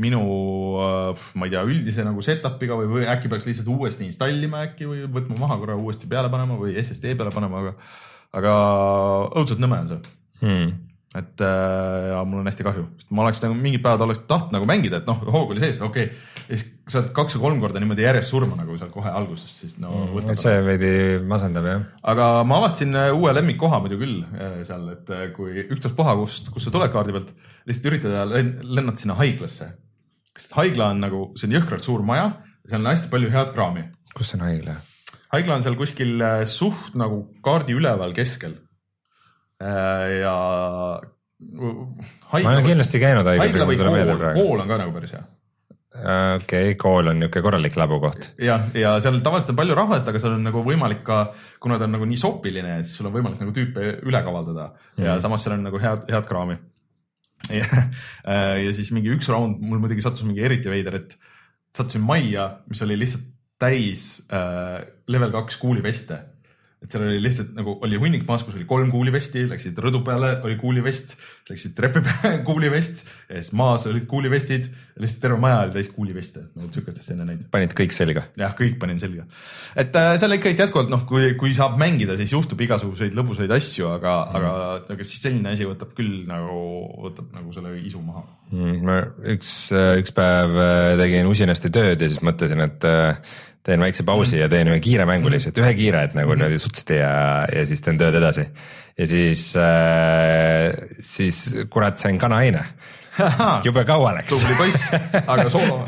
B: minu äh,, ma ei tea, üldise nagu setup'iga või, või äkki peaks lihtsalt uuesti installima äkki või võtma maha korra uuesti peale panema või SSD peale panema, aga, aga õudselt nõme on see
C: Hmm.
B: Et äh, ja mul on hästi kahju, sest ma oleks nagu mingid päevad oleks tahtnud nagu mängida, et noh, hoog oli sees, okei okay.. ja siis sa oled kaks või kolm korda niimoodi järjest surma nagu seal kohe alguses, siis no võtab
C: Hmm. see veidi masendab jah.
B: aga ma avastasin äh, uue lemmikkoha muidu küll äh, seal, et äh, kui ükstaspuha, kust, kust sa tuled kaardi pealt, lihtsalt üritada len- lennata sinna haiglasse. sest haigla on nagu, see on jõhkralt suur maja, seal on hästi palju head kraami.
C: kus on haigla?
B: haigla on seal kuskil suht nagu kaardi üleval keskel. ja.
C: ma olen kindlasti käinud haiglas,
B: haigla või kool, kool on ka nagu päris hea
C: okei, kool on niisugune korralik läbukoht.
B: jah, ja seal tavaliselt on palju rahvast, aga seal on nagu võimalik ka, kuna ta on nagu nii sopiline, siis sul on võimalik nagu tüüpe üle kavaldada mm. ja samas seal on nagu head, head kraami. ja siis mingi üks raund mul muidugi sattus mingi eriti veider, et sattusin majja, mis oli lihtsalt täis äh, level kaks kuuliveste. Et seal oli lihtsalt nagu oli hunnik maas, kus oli kolm kuulivesti, läksid rõdu peale, oli kuulivest, läksid trepi peale, kuulivest ja siis maas olid kuulivestid lihtsalt terve maja oli täis kuuliveste, ma ei ole siukestest enne näinud
C: panid kõik selga?
B: jah, kõik panin selga. et äh, seal ikka jätkuvalt noh, kui, kui saab mängida, siis juhtub igasuguseid lõbusaid asju, aga mm., aga, aga siis selline asi võtab küll nagu, võtab nagu selle isu maha.
C: Mm, ma üks, üks päev äh, tegin usinasti tööd ja siis mõtlesin, et äh, teen väikse pausi ja teen ühe kiire mängu lihtsalt, ühe kiire, et nagu niimoodi sutsti ja, ja siis teen tööd edasi. ja siis äh,, siis kurat sain kanaine, jube kaua läks.
B: tubli poiss, aga soolo.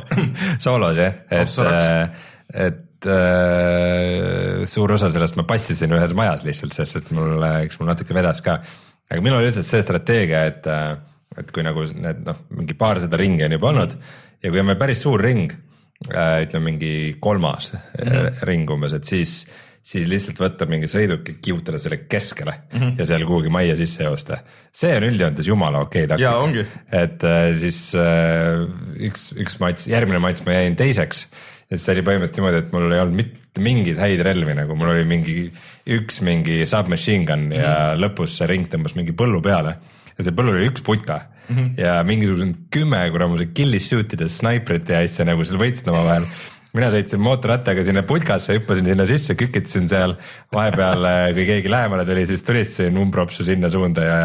C: soolos jah, et
B: Oh,,
C: et äh, suur osa sellest ma passisin ühes majas lihtsalt, sest et mul, eks mul natuke vedas ka. aga minul oli lihtsalt see strateegia, et, et kui nagu need noh, mingi paarsada ringi on juba olnud ja kui on meil päris suur ring, ütleme mingi kolmas mm -hmm. ring umbes, et siis siis lihtsalt võtta mingi sõiduk ja kihutada selle keskele mm -hmm. ja seal kuhugi majja sisse joosta. see on üldjoontes jumala okei taktika
B: Jaa, ongi.
C: et äh, siis äh, üks, üks matš, järgmine matš ma jäin teiseks. et see oli põhimõtteliselt niimoodi, et mul ei olnud mitte mingeid häid relvi, nagu mul oli mingi üks mingi submachine gun ja
B: Mhm.
C: lõpus see ring tõmbas mingi põllu peale ja see põllul oli üks putka mm -hmm. ja mingisugused kümme kuramuse kill shoot ide snaiprite ja asja nagu seal võitsid omavahel mina sõitsin mootorrattaga sinna putkasse, hüppasin sinna sisse, kükitasin seal, vahepeal kui keegi lähemale tuli, siis tulitasin umbropsu sinna suunda ja,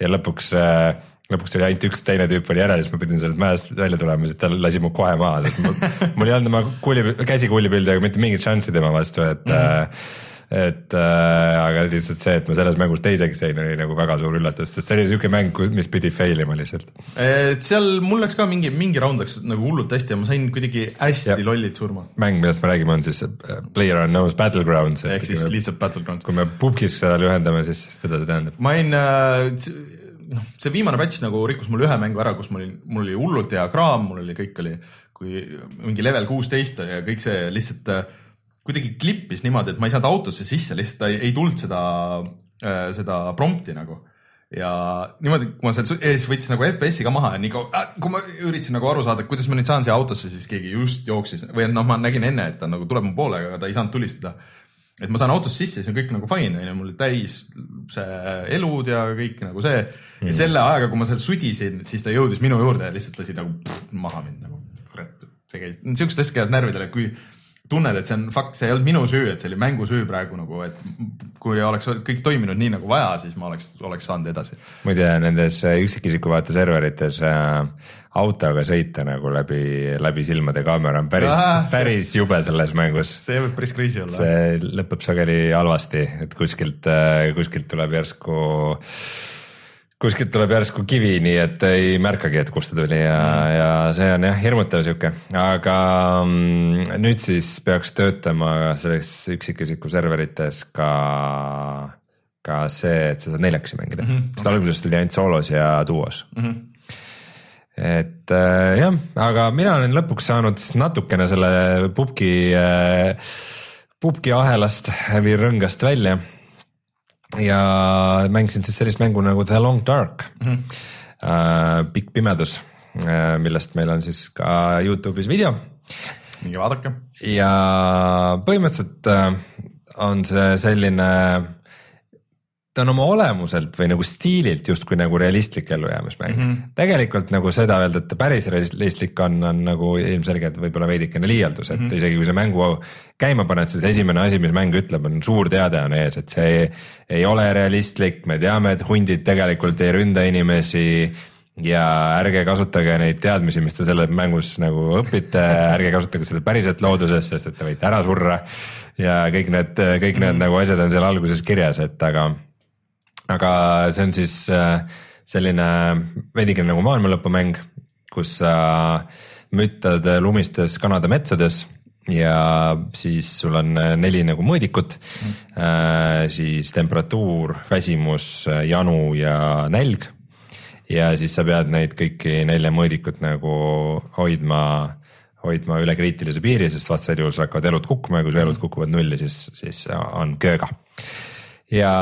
C: ja lõpuks äh, lõpuks oli ainult üks teine tüüp oli järel, siis ma pidin sellest mäest välja tulema, sest ta lasi mu kohe maha, sest mul, mul ei olnud oma kuuli, käsi kuulipildidega mitte mingit šanssi tema vastu, et mm. -hmm et äh, aga lihtsalt see, et ma selles mängus teiseks jäin, oli nagu väga suur üllatus, sest see oli siuke mäng, mis pidi fail ima lihtsalt.
B: et seal mul läks ka mingi, mingi round läks nagu hullult hästi ja ma sain kuidagi hästi ja. lollilt surma.
C: mäng, millest me räägime, on siis äh, Player Unknown's Battlegrounds.
B: ehk siis lihtsalt Battleground.
C: kui me pubgis seda lühendame, siis mida see tähendab?
B: ma olin äh, noh, see viimane patch nagu rikkus mul ühe mängu ära, kus mul oli, mul oli hullult hea kraam, mul oli, kõik oli kui mingi level kuusteist ja kõik see lihtsalt äh, kuidagi klippis niimoodi, et ma ei saanud autosse sisse, lihtsalt ei, ei tulnud seda, äh, seda prompti nagu. Ja niimoodi, kui ma seal ees võtsin nagu FPS-i ka maha ja nii kaua äh,, kui ma üritasin nagu aru saada, kuidas ma nüüd saan siia autosse, siis keegi just jooksis. Või noh, ma nägin enne, et ta nagu tuleb mu poole, aga ta ei saanud tulistada. Et ma saan autosse sisse, siis on kõik nagu fine, onju, mul täis see elud ja kõik nagu see. Mm.. ja selle ajaga, kui ma seal sudisin, siis ta jõudis minu juurde ja lihtsalt lasi nagu pff, maha mind nagu. kurat, tegelikult siuksed asjad käivad närvidele, kui tunned, et see on fakt, see ei olnud minu süü, et see oli mängu süü praegu nagu, et kui oleks kõik toiminud nii nagu vaja, siis ma oleks, oleks saanud edasi.
C: muide nendes üksikisiku vaate serverites äh, autoga sõita nagu läbi, läbi silmade kaamera on päris ah,, päris jube selles mängus.
B: see võib päris crazy olla.
C: see lõpeb sageli halvasti, et kuskilt, äh, kuskilt tuleb järsku kuskilt tuleb järsku kivi, nii et ei märkagi, et kust ta tuli ja mm., ja see on jah hirmutav sihuke, aga mm, nüüd siis peaks töötama selles üksikisiku serverites ka, ka see, et sa saad neljakesi mängida mm, -hmm. sest okay. alguses tuli ainult soolos ja duos mm. -hmm et äh, jah, aga mina olen lõpuks saanud natukene selle pubgi äh,, pubgi ahelast või rõngast välja ja mängisin siis sellist mängu nagu The Long Dark mm, -hmm. äh, pikk pimedus äh,, millest meil on siis ka Youtube'is video.
B: minge vaadake.
C: ja põhimõtteliselt äh, on see selline ta on oma olemuselt või nagu stiililt justkui nagu realistlik ellujäämismäng mm. -hmm. tegelikult nagu seda öelda, et ta päris realistlik on, on nagu ilmselgelt võib-olla veidikene liialdus, et mm -hmm. isegi kui sa mängu käima paned, siis esimene asi, mis mäng ütleb, on suur teade on ees, et see ei, ei ole realistlik, me teame, et hundid tegelikult ei ründa inimesi ja ärge kasutage neid teadmisi, mis te selles mängus nagu õpite, ärge kasutage seda päriselt looduses, sest et te võite ära surra. ja kõik need, kõik need mm -hmm. nagu asjad on seal alguses kirjas, et aga aga see on siis äh, selline veidikene nagu maailmalõpumäng, kus sa müttad lumistes Kanada metsades ja siis sul on neli nagu mõõdikut mm., siis temperatuur, väsimus, janu ja nälg. ja siis sa pead neid kõiki nelja mõõdikut nagu hoidma, hoidma üle kriitilise piiri, sest vastasel juhul sul hakkavad elud kukkuma ja kui su elud kukuvad nulli, siis, siis on kööga ja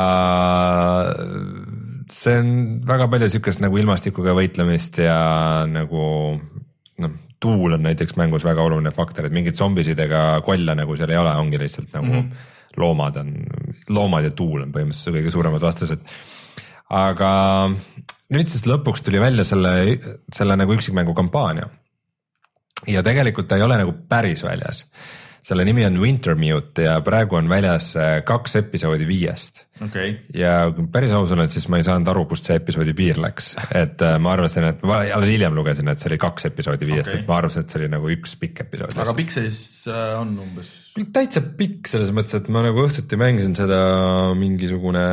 C: see on väga palju sihukest nagu ilmastikuga võitlemist ja nagu noh, tuul on näiteks mängus väga oluline faktor, et mingeid zombisid ega kolle nagu seal ei ole, ongi lihtsalt nagu mm -hmm. loomad on, loomad ja tuul on põhimõtteliselt kõige suuremad vastased. aga nüüd siis lõpuks tuli välja selle, selle nagu üksikmängu kampaania. ja tegelikult ta ei ole nagu päris väljas selle nimi on Wintermute ja praegu on väljas äh, kaks episoodi viiest
B: okay..
C: ja kui päris aus olen, siis ma ei saanud aru, kust see episoodi piir läks, et äh, ma arvasin, et ma alles hiljem lugesin, et see oli kaks episoodi viiest okay., et ma arvasin, et see oli nagu üks pikk episood.
B: aga pikk see siis äh, on umbes?
C: täitsa pikk selles mõttes, et ma nagu õhtuti mängisin seda mingisugune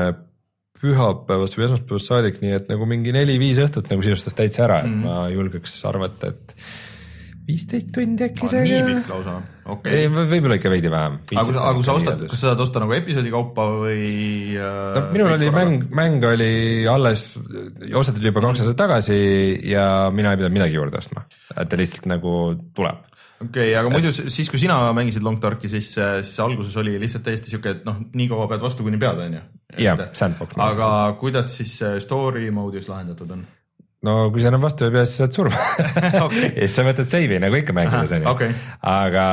C: pühapäevast või esmaspäevast saadik, nii et nagu mingi neli-viis õhtut nagu sisustas täitsa ära, et mm. ma julgeks arvata, et viisteist tundi äkki
B: see. nii pikk lausa,
C: okay.. võib-olla ikka veidi vähem.
B: aga kui sa, aga kui sa ostad, kas sa saad osta nagu episoodi kaupa või
C: äh,? no minul oli korraga? mäng, mäng oli alles, osteti juba kaks aastat tagasi ja mina ei pidanud midagi juurde ostma, et ta lihtsalt nagu tuleb
B: okei okay,, aga muidu siis, kui sina mängisid Long Darki, siis, siis alguses oli lihtsalt täiesti sihuke, et noh, nii kaua pead vastu, kuni pead, on ju.
C: jah, sandbox.
B: aga kuidas siis story mode'is lahendatud on?
C: No kui sa enam vastu ei pea, siis saad surma okay. ja siis sa võtad save'i nagu ikka mängides on ju
B: okay.,
C: aga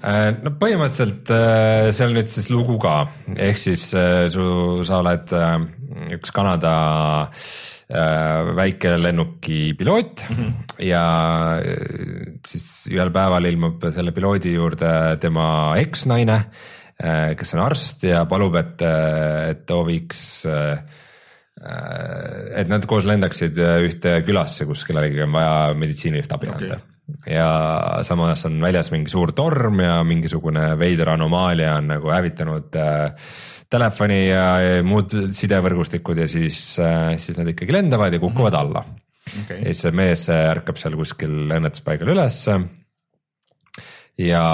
C: äh, no põhimõtteliselt äh, seal nüüd siis lugu ka, ehk siis äh, su, sa oled üks Kanada äh, väikelennuki piloot mm -hmm. ja äh, siis ühel päeval ilmub selle piloodi juurde tema eksnaine, kes on arst ja palub, et, et too viiks et nad koos lendaksid ühte külasse, kus kellelegi on vaja meditsiinilist abi okay. anda ja samas on väljas mingi suur torm ja mingisugune veider anomaalia on nagu hävitanud äh, telefoni ja muud sidevõrgustikud ja siis äh,, siis nad ikkagi lendavad ja kukuvad mm -hmm. alla okay.. ja siis see mees ärkab seal kuskil õnnetuspaigal ülesse ja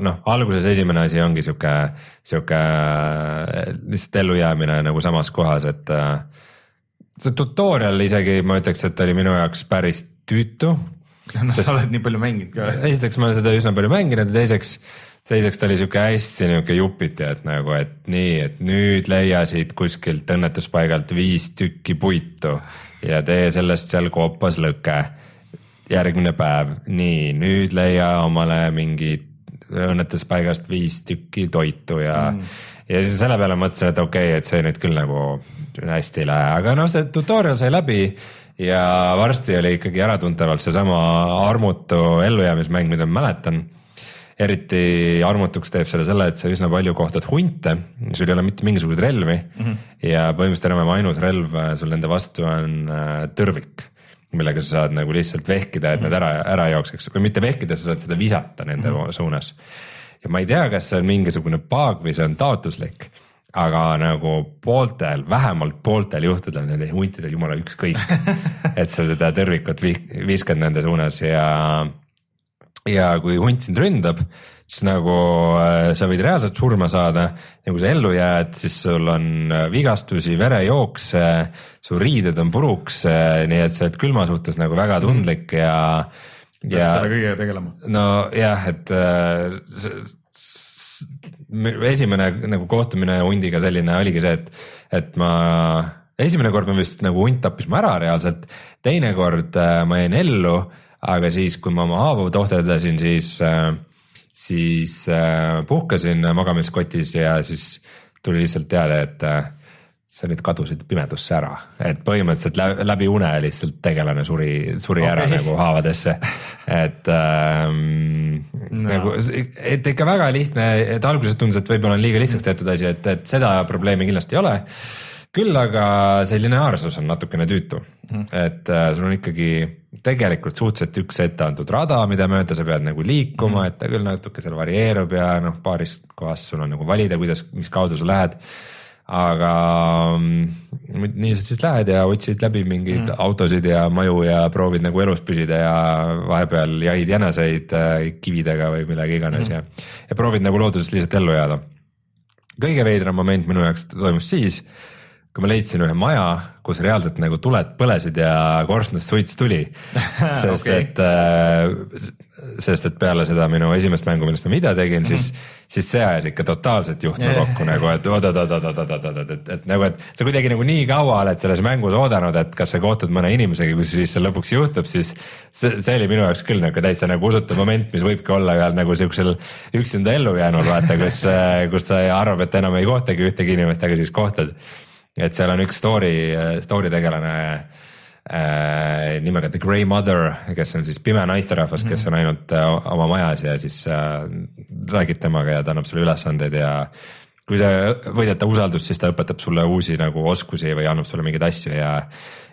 C: noh, alguses esimene asi ongi sihuke, sihuke äh, lihtsalt ellujäämine nagu samas kohas, et äh, see tutorial isegi ma ütleks, et oli minu jaoks päris tüütu,
B: no Sest... sa oled nii palju mänginud ka.
C: esiteks ma olen seda üsna palju mänginud ja teiseks, teiseks ta oli sihuke hästi nihuke jupiti, et nagu, et nii, et nüüd leia siit kuskilt õnnetuspaigalt viis tükki puitu ja tee sellest seal koopas lõke. järgmine päev, nii, nüüd leia omale mingi õnnetuspaigast viis tükki toitu ja mm. ja siis selle peale mõtlesin, et okei okay,, et see nüüd küll nagu hästi ei lähe, aga noh, see tutorial sai läbi ja varsti oli ikkagi äratuntavalt seesama armutu ellujäämismäng, mida ma mäletan. eriti armutuks teeb selle selle, et sa üsna palju kohtad hunte, sul ei ole mitte mingisuguseid relvi mm -hmm. ja põhimõtteliselt enam ainus relv äh, sul nende vastu on äh, tõrvik millega sa saad nagu lihtsalt vehkida, et mm -hmm. nad ära, ära jookseks või mitte vehkida, sa saad seda visata nende mm -hmm. suunas. ja ma ei tea, kas see on mingisugune bug või see on taotluslik aga nagu pooltel, vähemalt pooltel juhtudel nendel huntidel jumala ükskõik et sa seda tõrvikut viskad nende suunas ja, ja kui hunt sind ründab, siis nagu äh, sa võid reaalselt surma saada ja kui sa ellu jääd, siis sul on äh, vigastusi, verejookse, su riided on puruks, äh, nii et sa oled külma suhtes nagu väga tundlik ja
B: ja selle kõigega tegelema.
C: nojah, et esimene nagu kohtumine hundiga selline oligi see, et, et ma esimene kord ma vist nagu hunt tappis mu ära reaalselt, teine kord äh, ma jäin ellu, aga siis, kui ma oma haavu tohteldasin, siis äh,, siis äh, puhkasin magamiskotis ja siis tuli lihtsalt teade, et äh, sa nüüd kadusid pimedusse ära, et põhimõtteliselt läbi, une lihtsalt tegelane suri, suri okay. ära nagu haavadesse. et ähm, no. nagu, et ikka väga lihtne, et alguses tundus, et võib-olla on liiga lihtsaks tehtud asi, et, et seda probleemi kindlasti ei ole. küll aga see lineaarsus on natukene tüütu mm, et äh, sul on ikkagi tegelikult suhteliselt üks ette antud rada, mida mööda sa pead nagu liikuma mm, -hmm. et ta küll natuke seal varieerub ja noh, paaris kohas sul on nagu valida, kuidas, mis kaudu sa lähed aga mm, nii sa siis lähed ja otsid läbi mingeid mm. autosid ja maju ja proovid nagu elus püsida ja vahepeal jahid jäneseid äh, kividega või millega iganes mm. ja, ja proovid nagu looduses lihtsalt ellu jääda. kõige veidram moment minu jaoks toimus siis, kui ma leidsin ühe maja, kus reaalselt nagu tuled põlesid ja korstnast suits tuli sest okay. et äh, sest et peale seda minu esimest mängu, millest ma video tegin mm, -hmm. siis, siis see ajas ikka totaalselt juhtme kokku nagu, et oot-oot-oot-oot-oot-oot, et, et nagu, et sa kuidagi nagu nii kaua oled selles mängus oodanud, et kas sa kohtud mõne inimesega, kui siis see lõpuks juhtub, siis see, see oli minu jaoks küll nagu täitsa nagu usutav moment, mis võibki olla ühel nagu siuksel üksinda ellu jäänul vaata, kus, kus ta arvab, et enam ei kohtagi ühtegi inimest, aga siis kohtad. Et seal on üks story, story tegelane äh, nimega The Grey Mother, kes on siis pime naisterahvas mm, -hmm. kes on ainult äh, oma majas ja siis äh, räägid temaga ja ta annab sulle ülesandeid ja kui sa võidad ta usaldust, siis ta õpetab sulle uusi nagu oskusi või annab sulle mingeid asju ja,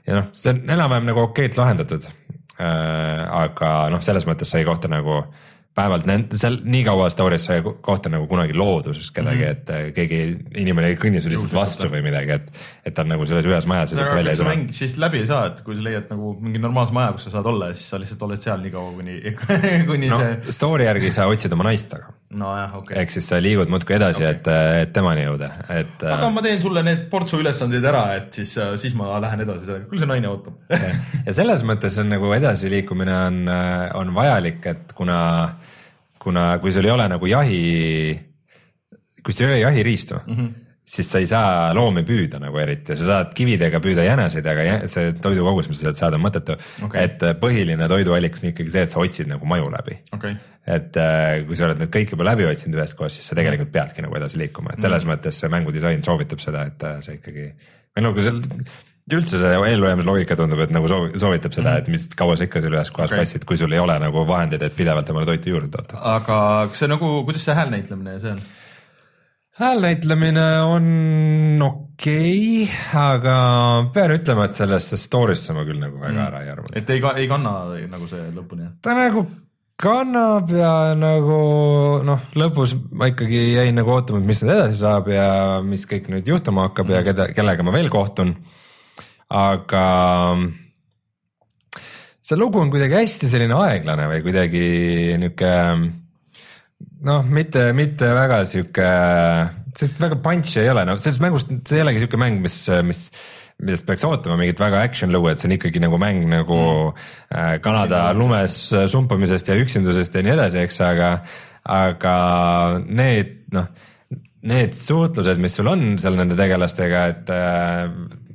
C: ja noh, see on enam-vähem nagu okeilt lahendatud äh,. aga noh, selles mõttes sa ei kohta nagu äh, nende seal nii kaua story's sa ei kohta nagu kunagi looduses kedagi mm, -hmm. et äh, keegi inimene ei kõnni sulle lihtsalt vastu või midagi, et, et ta on nagu selles ühes majas ja sealt välja ei tule.
B: siis läbi ei saa, et kui sa leiad nagu mingi normaalse maja, kus sa saad olla siis sa lihtsalt oled seal nii kaua, kuni, kuni
C: no,
B: see.
C: Story järgi sa otsid oma naist taga.
B: Nojah, okei okay..
C: ehk siis sa liigud muudkui edasi okay., et, et temani jõuda, et.
B: aga ma teen sulle need portsu ülesanded ära, et siis, siis ma lähen edasi sellega, küll see naine ootab
C: ja selles mõttes on nagu edasiliikumine on, on vajalik, et kuna kuna, kui sul ei ole nagu jahi, kui sul ei ole jahiriistu mm, -hmm. Siis sa ei saa loomi püüda nagu eriti, sa saad kividega püüda jäneseid, aga see toidukogus, mis sa sealt saad, on mõttetu okay.. et äh, põhiline toiduallikas on ikkagi see, et sa otsid nagu maju läbi
B: okay..
C: et äh, kui sa oled need kõik juba läbi otsinud ühest kohast, siis sa tegelikult peadki nagu edasi liikuma, et selles mm -hmm. mõttes see mängudisain soovitab seda, et äh, sa ikkagi, või kui seal üldse see ellujäämise loogika tundub, et nagu soovi- soovitab seda, et mis kaua sa ikka seal ühes kohas.
B: Okei.
C: passid, kui sul ei ole nagu vahendeid, et pidevalt omale toitu juurde toota.
B: aga kas see nagu, kuidas see hääl näitlemine ja see on?
C: Häälnäitlemine on okei okay,, aga pean ütlema, et sellesse story'sse ma küll nagu väga
B: Mm.
C: ära ei arva.
B: et ei, ei kanna nagu see lõpuni jah?
C: ta nagu kannab ja nagu noh, lõpus ma ikkagi jäin nagu ootama, et mis nüüd edasi saab ja mis kõik nüüd juhtuma hakkab ja keda, kellega ma veel kohtun. aga see lugu on kuidagi hästi selline aeglane või kuidagi niuke noh, mitte, mitte väga sihuke, sest väga punch'i ei ole, no selles mängus, see ei olegi sihuke mäng, mis, mis millest peaks ootama mingit väga action lugu, et see on ikkagi nagu mäng nagu mm. Kanada lumes sumpamisest ja üksindusest ja nii edasi, eks, aga, aga need noh, need suhtlused, mis sul on seal nende tegelastega, et äh,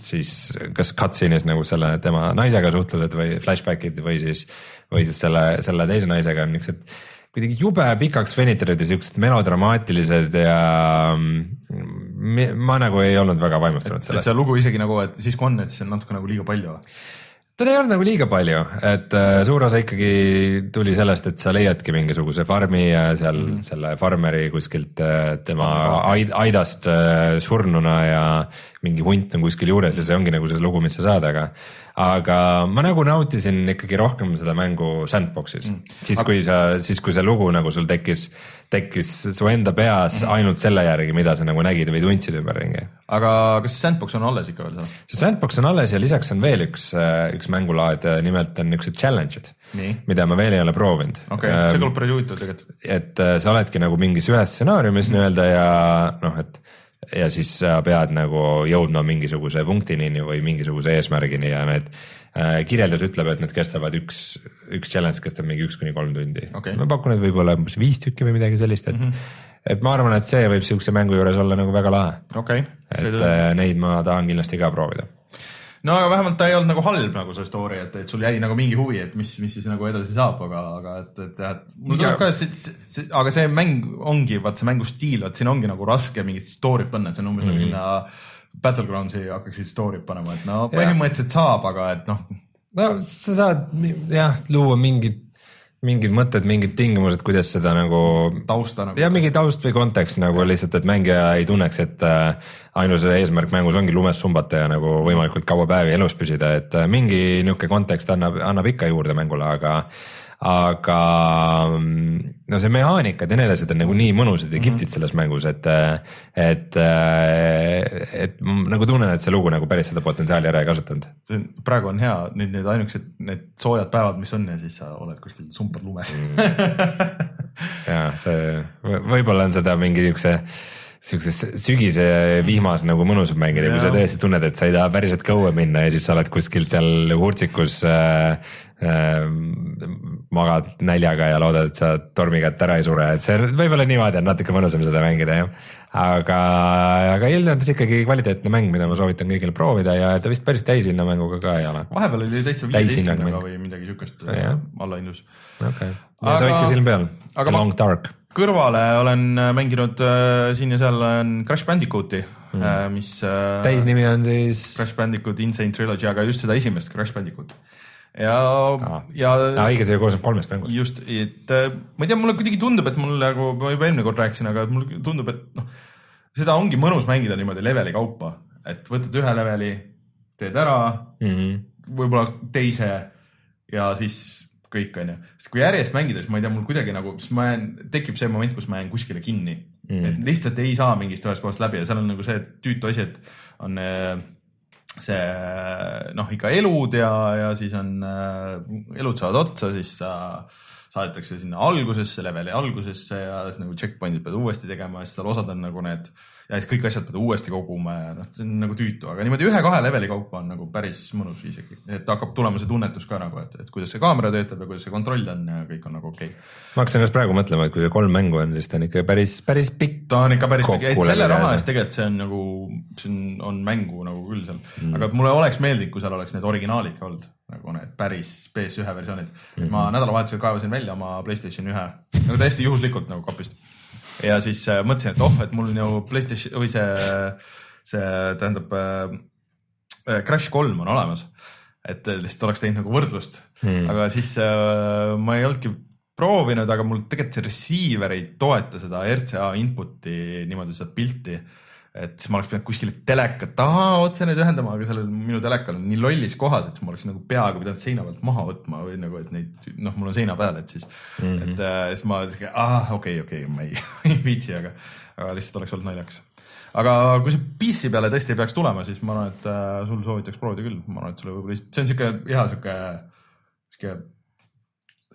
C: siis kas cutscene'is nagu selle tema naisega suhtlused või flashback'id või siis, või siis selle, selle teise naisega on niuksed kuidagi jube pikaks venitatud ja siuksed melodramaatilised ja mm, mi- ma nagu ei olnud väga vaimustunud sellest.
B: see lugu isegi nagu, et siis kui on, et siis on natuke nagu liiga palju.
C: teda ei olnud nagu liiga palju, et äh, suur osa ikkagi tuli sellest, et sa leiadki mingisuguse farmi ja seal mm -hmm. selle farmeri kuskilt äh, tema aid, aidast äh, surnuna ja mingi hunt on kuskil juures ja see ongi nagu see lugu, mis sa saad, aga aga ma nagu nautisin ikkagi rohkem seda mängu sandbox'is mm., siis kui sa, siis kui see lugu nagu sul tekkis, tekkis su enda peas mm. ainult selle järgi, mida sa nagu nägid või tundsid ümberringi
B: aga kas Sandbox on alles ikka veel seal?
C: see sandbox on alles ja lisaks on veel üks, üks mängulaad, nimelt on niisugused challenge'id,
B: nii,
C: mida ma veel ei ole proovinud.
B: okei okay., see kõlab päris huvitav tegelikult.
C: et äh, sa oledki nagu mingis ühes stsenaariumis nii-öelda ja noh, et ja siis sa pead nagu jõudma mingisuguse punktini või mingisuguse eesmärgini ja need äh, kirjeldus ütleb, et need kestavad üks, üks challenge kestab mingi üks kuni kolm tundi
B: Okei.
C: ma pakun, et võib-olla umbes viis tükki või midagi sellist, et mm, -hmm. et ma arvan, et see võib siukse mängu juures olla nagu väga lahe,
B: okei
C: et
B: okay.,
C: äh, neid ma tahan kindlasti ka proovida
B: no aga vähemalt ta ei olnud nagu halb nagu see story, et, et sul jäi nagu mingi huvi, et mis, mis siis nagu edasi saab, aga, aga et, et jah, et mulle
C: Ja-
B: tuleb ka, et see, see, aga see mäng ongi, vaat see mängu stiil, vot siin ongi nagu raske mingit story't panna, et see on umbes mm -hmm. nagu sinna Battlegroundsi hakkaksid story't panema, et no põhimõtteliselt saab, aga et noh,
C: no sa saad jah, luua mingid, mingid mõtted, mingid tingimused, kuidas seda nagu
B: tausta nagu.
C: ja mingi taust või kontekst nagu lihtsalt, et mängija ei tunneks, et äh, ainus eesmärk mängus ongi lumes sumbata ja nagu võimalikult kaua päevi elus püsida, et äh, mingi niisugune kontekst annab, annab ikka juurde mängule, aga aga mm, no see mehaanikad ja nii edasi, et on nagu nii mõnusad ja kihvtid selles mängus, et, et, et ma nagu tunnen, et see lugu nagu päris seda potentsiaali ära ei kasutanud.
B: praegu on hea, nüüd need ainukesed, need soojad päevad, mis on ja siis sa oled kuskil sumpad lumes
C: ja see võ- võib-olla on seda mingi niisuguse siukses sügise vihmas nagu mõnusam mängida, kui sa tõesti tunned, et sa ei taha päriselt kaua minna ja siis sa oled kuskil seal hurtsikus äh, äh, magad näljaga ja loodad, et sa tormi kätt ära ei sure, et see võib-olla niimoodi on natuke mõnusam seda mängida jah. aga, aga üldjoontes ikkagi kvaliteetne mäng, mida ma soovitan kõigil proovida ja ta vist päris täishinna mänguga ka ei ole.
B: vahepeal oli täitsa viieteistkümnega
C: mäng.
B: või midagi siukest allahindlus.
C: okei,
B: Aga-
C: aga... hoidke silm peal, Long Dark.
B: Kõrvale olen äh, mänginud äh, siin ja seal on Crash Bandicooti mm., mis äh,
C: täisnimi on siis,
B: Crash Bandicoot Insane Trilogy, aga just seda esimest Crash Bandicoot. ja
C: Aa.
B: ja
C: aa õige, see koosneb kolmest mängust.
B: just, et äh, ma ei tea, mulle kuidagi tundub, et mul nagu ma juba eelmine kord rääkisin, aga mulle tundub, et noh, seda ongi mõnus mängida niimoodi leveli kaupa, et võtad ühe leveli, teed ära,
C: Mm -hmm.
B: võib-olla teise ja siis kõik onju, sest kui järjest mängida, siis ma ei tea, mul kuidagi nagu, siis ma jään, tekib see moment, kus ma jään kuskile kinni mm., et lihtsalt ei saa mingist ühest kohast läbi ja seal on nagu see tüütu asi, et on äh, see noh, ikka elud ja, ja siis on äh, elud saavad otsa, siis sa saadetakse sinna algusesse, leveli algusesse ja siis nagu checkpoint'id pead uuesti tegema siis seal osad on nagu need ja siis kõik asjad pead uuesti koguma ja noh, see on nagu tüütu, aga niimoodi ühe-kahe leveli kaupa on nagu päris mõnus isegi, et hakkab tulema see tunnetus ka nagu, et, et kuidas see kaamera töötab ja kuidas see kontroll on ja kõik on nagu okei okay..
C: ma hakkasin just praegu mõtlema, et kui kolm mängu on, siis ta on ikka päris, päris pikk.
B: ta on ikka päris pikk, et selle raha eest tegelikult see on nagu, see on, on mängu nagu küll seal mm., aga mulle oleks meeldinud, kui seal oleks need originaalid ka olnud, nagu need päris PS1 versioonid mm. -hmm. ma nädalavahetusel kaevasin välja oma Playstation ühe nagu täiesti juhuslikult nagu kapist ja siis äh, mõtlesin, et oh, et mul on ju Playstation või see, see tähendab äh, äh, Crash kolm on olemas, et lihtsalt oleks teinud nagu võrdlust
C: Hmm.
B: aga siis äh, ma ei olnudki proovinud, aga mul tegelikult see receiver ei toeta seda RCA input'i niimoodi seda pilti. Et siis ma oleks pidanud kuskile teleka taha otse neid ühendama, aga sellel minu telekal on nii lollis kohas, et siis ma oleks nagu peaaegu pidanud seina pealt maha võtma või nagu, et neid noh, mul on seina peal, et siis mm. -hmm. et äh, siis ma siuke, ah okei okay,, okei okay,, ma ei, ei viitsi, aga, aga lihtsalt oleks olnud naljakas. aga kui see PC peale tõesti peaks tulema, siis ma arvan, et äh, sul soovitaks proovida küll, ma arvan, et sulle võib-olla lihtsalt, see on siuke hea siuke, siuke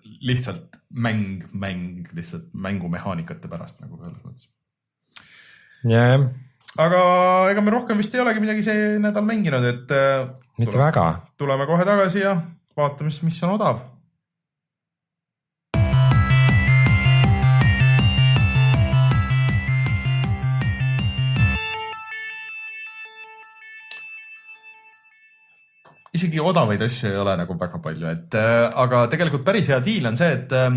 B: lihtsalt mäng, mäng lihtsalt mängumehaanikate pärast nagu selles mõttes.
C: jah,
B: aga ega me rohkem vist ei olegi midagi see nädal mänginud, et äh,
C: mitte
B: Tule-
C: väga.
B: tuleme kohe tagasi ja vaatame siis, mis on odav. isegi odavaid asju ei ole nagu väga palju, et äh, aga tegelikult päris hea diil on see, et äh,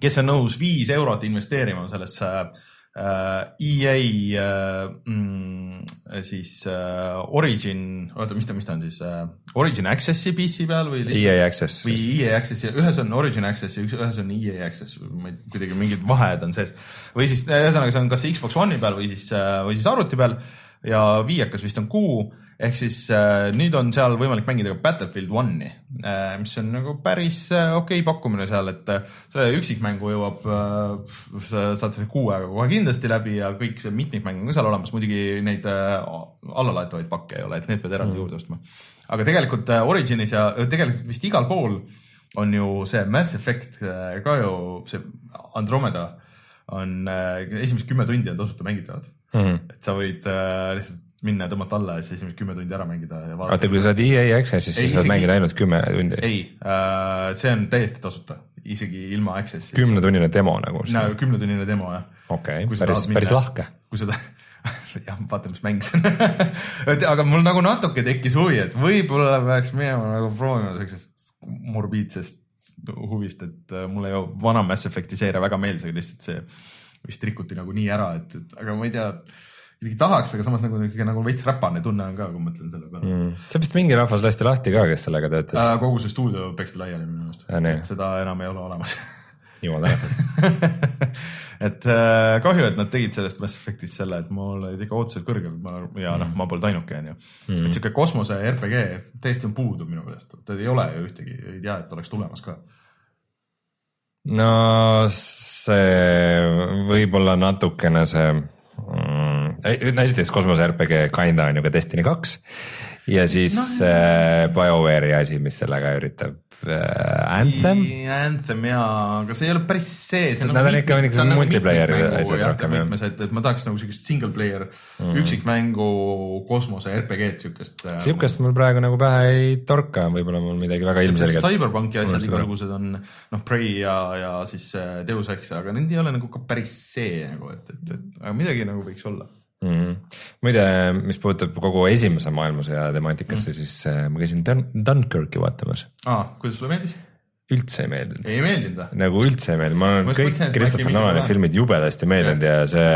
B: kes on nõus viis eurot investeerima sellesse äh, EA äh, mm, siis äh, Origin, oota, mis ta, mis ta on siis äh,, Origin Access'i PC peal või
C: EA Access.
B: või EA Access, ühes on Origin Access ja üks, ühes on EA Access, ma ei, kuidagi mingid vahed on sees. või siis ühesõnaga, see on kas Xbox One'i peal või siis, või siis arvuti peal ja viiekas vist on kuu, ehk siis äh, nüüd on seal võimalik mängida ka Battlefield One'i äh,, mis on nagu päris äh, okei okay pakkumine seal, et äh, selle üksikmängu jõuab äh,, sa saad selle kuu aega kohe kindlasti läbi ja kõik see mitmikmäng on ka seal olemas, muidugi neid äh, allalaetavaid pakke ei ole, et need pead eraldi mm. juurde ostma. aga tegelikult äh, Originis ja äh, tegelikult vist igal pool on ju see Mass Effect äh, ka ju see Andromeda on äh, esimesed kümme tundi on tasuta mängitavad,
C: Mhm.
B: et sa võid äh, lihtsalt minna ja tõmmata alla ja siis esimesed kümme tundi ära mängida ja
C: oota, kui sa oled EA Access'is, siis saad mängida ainult kümme tundi.
B: ei äh,, see on täiesti tasuta, isegi ilma access'i.
C: kümnetunnine demo nagu.
B: no kümnetunnine demo jah
C: okei
B: sa
C: päris
B: tahad,
C: päris lahke.
B: kui seda, jah, vaata, mis mäng see on. aga mul nagu natuke tekkis huvi, et võib-olla peaks minema nagu proovima siuksest morbiidsest huvist, et äh, mulle ju vana Mass Effect'i seeria väga meeldis, aga lihtsalt see vist rikuti nagu nii ära, et, et aga ma ei tea, kuidagi tahaks, aga samas nagu ikkagi nagu veits räpane tunne on ka, kui mõtlen selle peale mm..
C: see vist mingi rahvas lasti lahti ka, kes sellega töötas
B: Äh,. kogu see stuudio peksti laiali minu meelest
C: Aa, nii.,
B: seda enam ei ole olemas
C: jumal tänatud.
B: et äh, kahju, et nad tegid sellest Mass Effect'ist selle, et mul olid ikka ootused kõrgel ma, ja noh, ma polnud ainuke, onju. et siuke kosmose RPG täiesti on puudu minu meelest, ei ole ju ühtegi, ei tea, et oleks tulemas ka.
C: no see võib-olla natukene see mm,, näiteks kosmose RPG kinda on ju ka Destiny kaks ja siis
B: No,
C: no, äh, BioWare'i asi, mis sellega üritab äh,, Anthem.
B: Anthem jaa, aga see ei ole päris see.
C: Nad on ikka niisugused multiplayer asjad rohkem, jah.
B: et, et ma tahaks nagu siukest single player mm. üksikmängu kosmose RPG-d siukest.
C: sihukest mul praegu nagu pähe ei torka, võib-olla mul midagi väga ilmselget.
B: Cyberpunki asjad igasugused on noh, Prey ja, ja siis äh, Deus Ex, aga need ei ole nagu ka päris see nagu, et, et, et aga midagi nagu võiks olla.
C: mm. -hmm. muide, mis puudutab kogu esimese maailmasõja temaatikasse mm, -hmm. siis äh, ma käisin Dun Dunkirki vaatamas,
B: aa, kuidas sulle meeldis?
C: üldse ei meeldinud.
B: ei meeldinud või?
C: nagu üldse ei meeldinud, ma
B: Ma just
C: kõik Christopher Nolani filmid jubedasti meeldinud ja see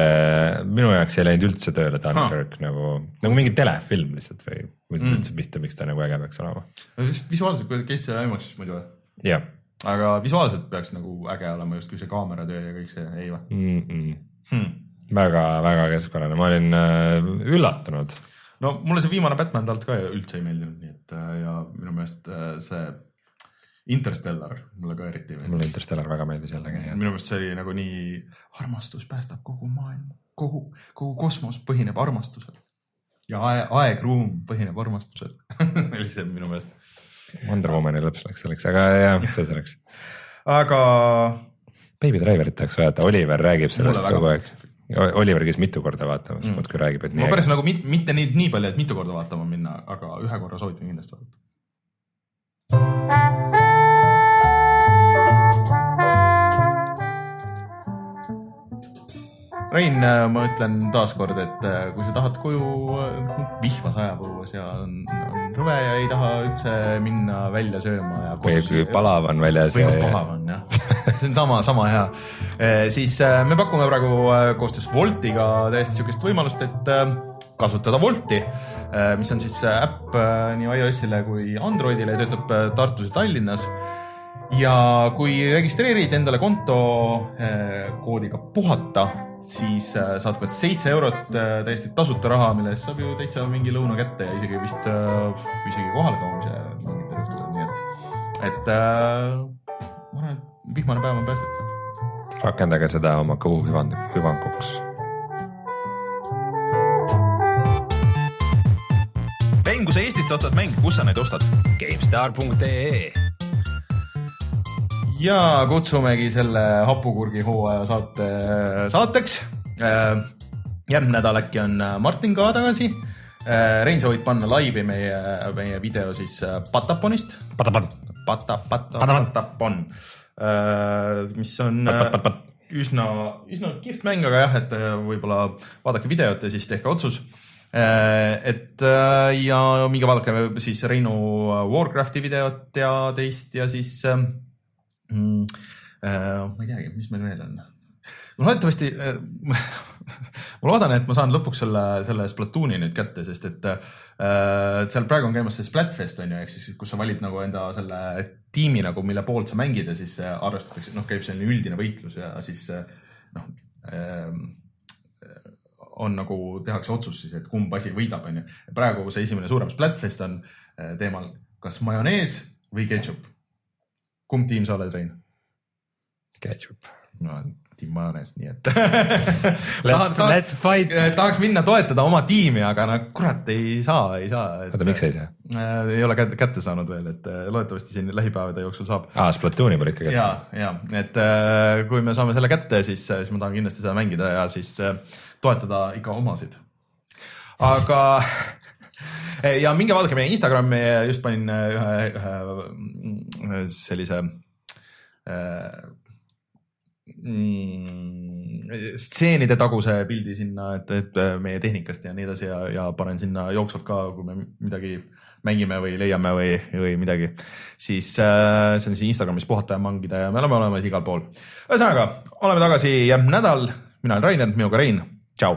C: minu jaoks ei läinud üldse tööle Dunkirk huh. nagu, nagu mingi telefilm lihtsalt või, või
B: Mm.
C: sa üldse pihta, miks ta nagu äge peaks olema.
B: no lihtsalt visuaalselt, kui käis seal IMAX-is muidu või?
C: jah
B: aga visuaalselt peaks nagu äge olema justkui see kaameratöö ja kõik see, ei või
C: mm -mm.,
B: hmm.?
C: Väga-väga keskpärane, ma olin äh, üllatunud.
B: no mulle see viimane Batman talt ka üldse ei meeldinud, nii et äh, ja minu meelest äh, see Interstellar mulle ka eriti ei
C: mulle
B: meeldinud.
C: Interstellar väga meeldis jällegi,
B: minu meelest see oli nagu nii, armastus päästab kogu maailma, kogu, kogu kosmos põhineb armastusel. ja aeg, aeg-ruum põhineb armastusel oli see minu meelest.
C: Wonder Womani lõps läks selleks, aga jah, see selleks.
B: aga
C: Baby Driverit tahaks vaadata, Oliver räägib sellest
B: Mulle
C: kogu aeg. Oliver käis mitu korda vaatamas
B: Mm.
C: muudkui räägib, et
B: ma päris nagu mit, mitte nii, nii palju, et mitu korda vaatama minna, aga ühe korra soovitan kindlasti vaadata. Rein, ma ütlen taaskord, et äh, kui sa tahad koju, vihma sajab õues ja on, on rõve ja ei taha üldse minna välja sööma ja
C: või kui palav on väljas
B: või kui
C: ja
B: palav on jah, see on sama, sama hea. siis äh, me pakume praegu äh, koostöös Woltiga täiesti sihukest võimalust, et äh, kasutada Wolti, mis on siis äh, äpp äh, nii iOS-ile kui Androidile ja töötab äh, Tartus ja Tallinnas. ja kui registreerid endale konto äh, koodiga puhata, siis äh, saad ka seitse eurot äh, täiesti tasuta raha, mille eest saab ju täitsa mingi lõuna kätte ja isegi vist äh, isegi kohaletoomise mingitel juhtudel, nii et, et äh, ma arvan, et vihmane päev on päästetud.
C: rakendage seda oma kõhu hüvang- hüvanguks.
B: Rein, kui sa Eestist ostad mänge, kus sa neid ostad?
C: GameStar.ee
B: ja kutsumegi selle hapukurgi hooaja saate saateks. järgmine nädal äkki on Martin ka tagasi. Rein, sa võid panna laivi meie, meie video siis Pataponist.
C: Patapan.
B: Pata, Pata. Patapon, mis on
C: Pat, pat, pat,
B: üsna, üsna kihvt mäng, aga jah, et äh, võib-olla vaadake videot ja siis tehke otsus. et äh, ja minge vaadake siis Reinu Warcrafti videot ja teist ja siis mm, äh, ma ei teagi, mis meil veel on. ma loodetavasti, ma loodan, et ma saan lõpuks selle, selle Splatooni nüüd kätte, sest et äh, seal praegu on käimas see Splatfest on ju, ehk siis kus sa valid nagu enda selle tiimi nagu, mille poolt sa mängid ja siis äh, arvestatakse, noh, käib selline üldine võitlus ja siis äh, noh on nagu tehakse otsus siis, et kumb asi võidab, onju. praegu see esimene suurem Splatfest on äh, teemal kas majonees või ketšup. Kumb tiim sa oled, Rein?
C: Ketchup.
B: ma olen tiim majonees, nii et
C: Let's, let's fight.
B: tahaks minna toetada oma tiimi, aga no kurat, ei saa, ei saa.
C: oota, miks ei saa?
B: ei ole kätte, kätte saanud veel, et äh, loodetavasti siin lähipäevade jooksul saab.
C: aa, Splatooni pole ikka
B: ja
C: kätte.,
B: ja et äh, kui me saame selle kätte, siis, siis ma tahan kindlasti seda mängida ja siis äh, toetada ikka omasid. aga ja minge vaadake meie Instagrami, just panin äh, ühe, ühe sellise äh, mm, stseenide taguse pildi sinna, et, et meie tehnikast ja nii edasi ja, ja panen sinna jooksvalt ka, kui me midagi mängime või leiame või, või midagi, siis äh, see on siis Instagramis puhata ja mangida ja me oleme olemas igal pool. ühesõnaga, oleme tagasi järgmine nädal, mina olen Rainer, minuga Rein, tšau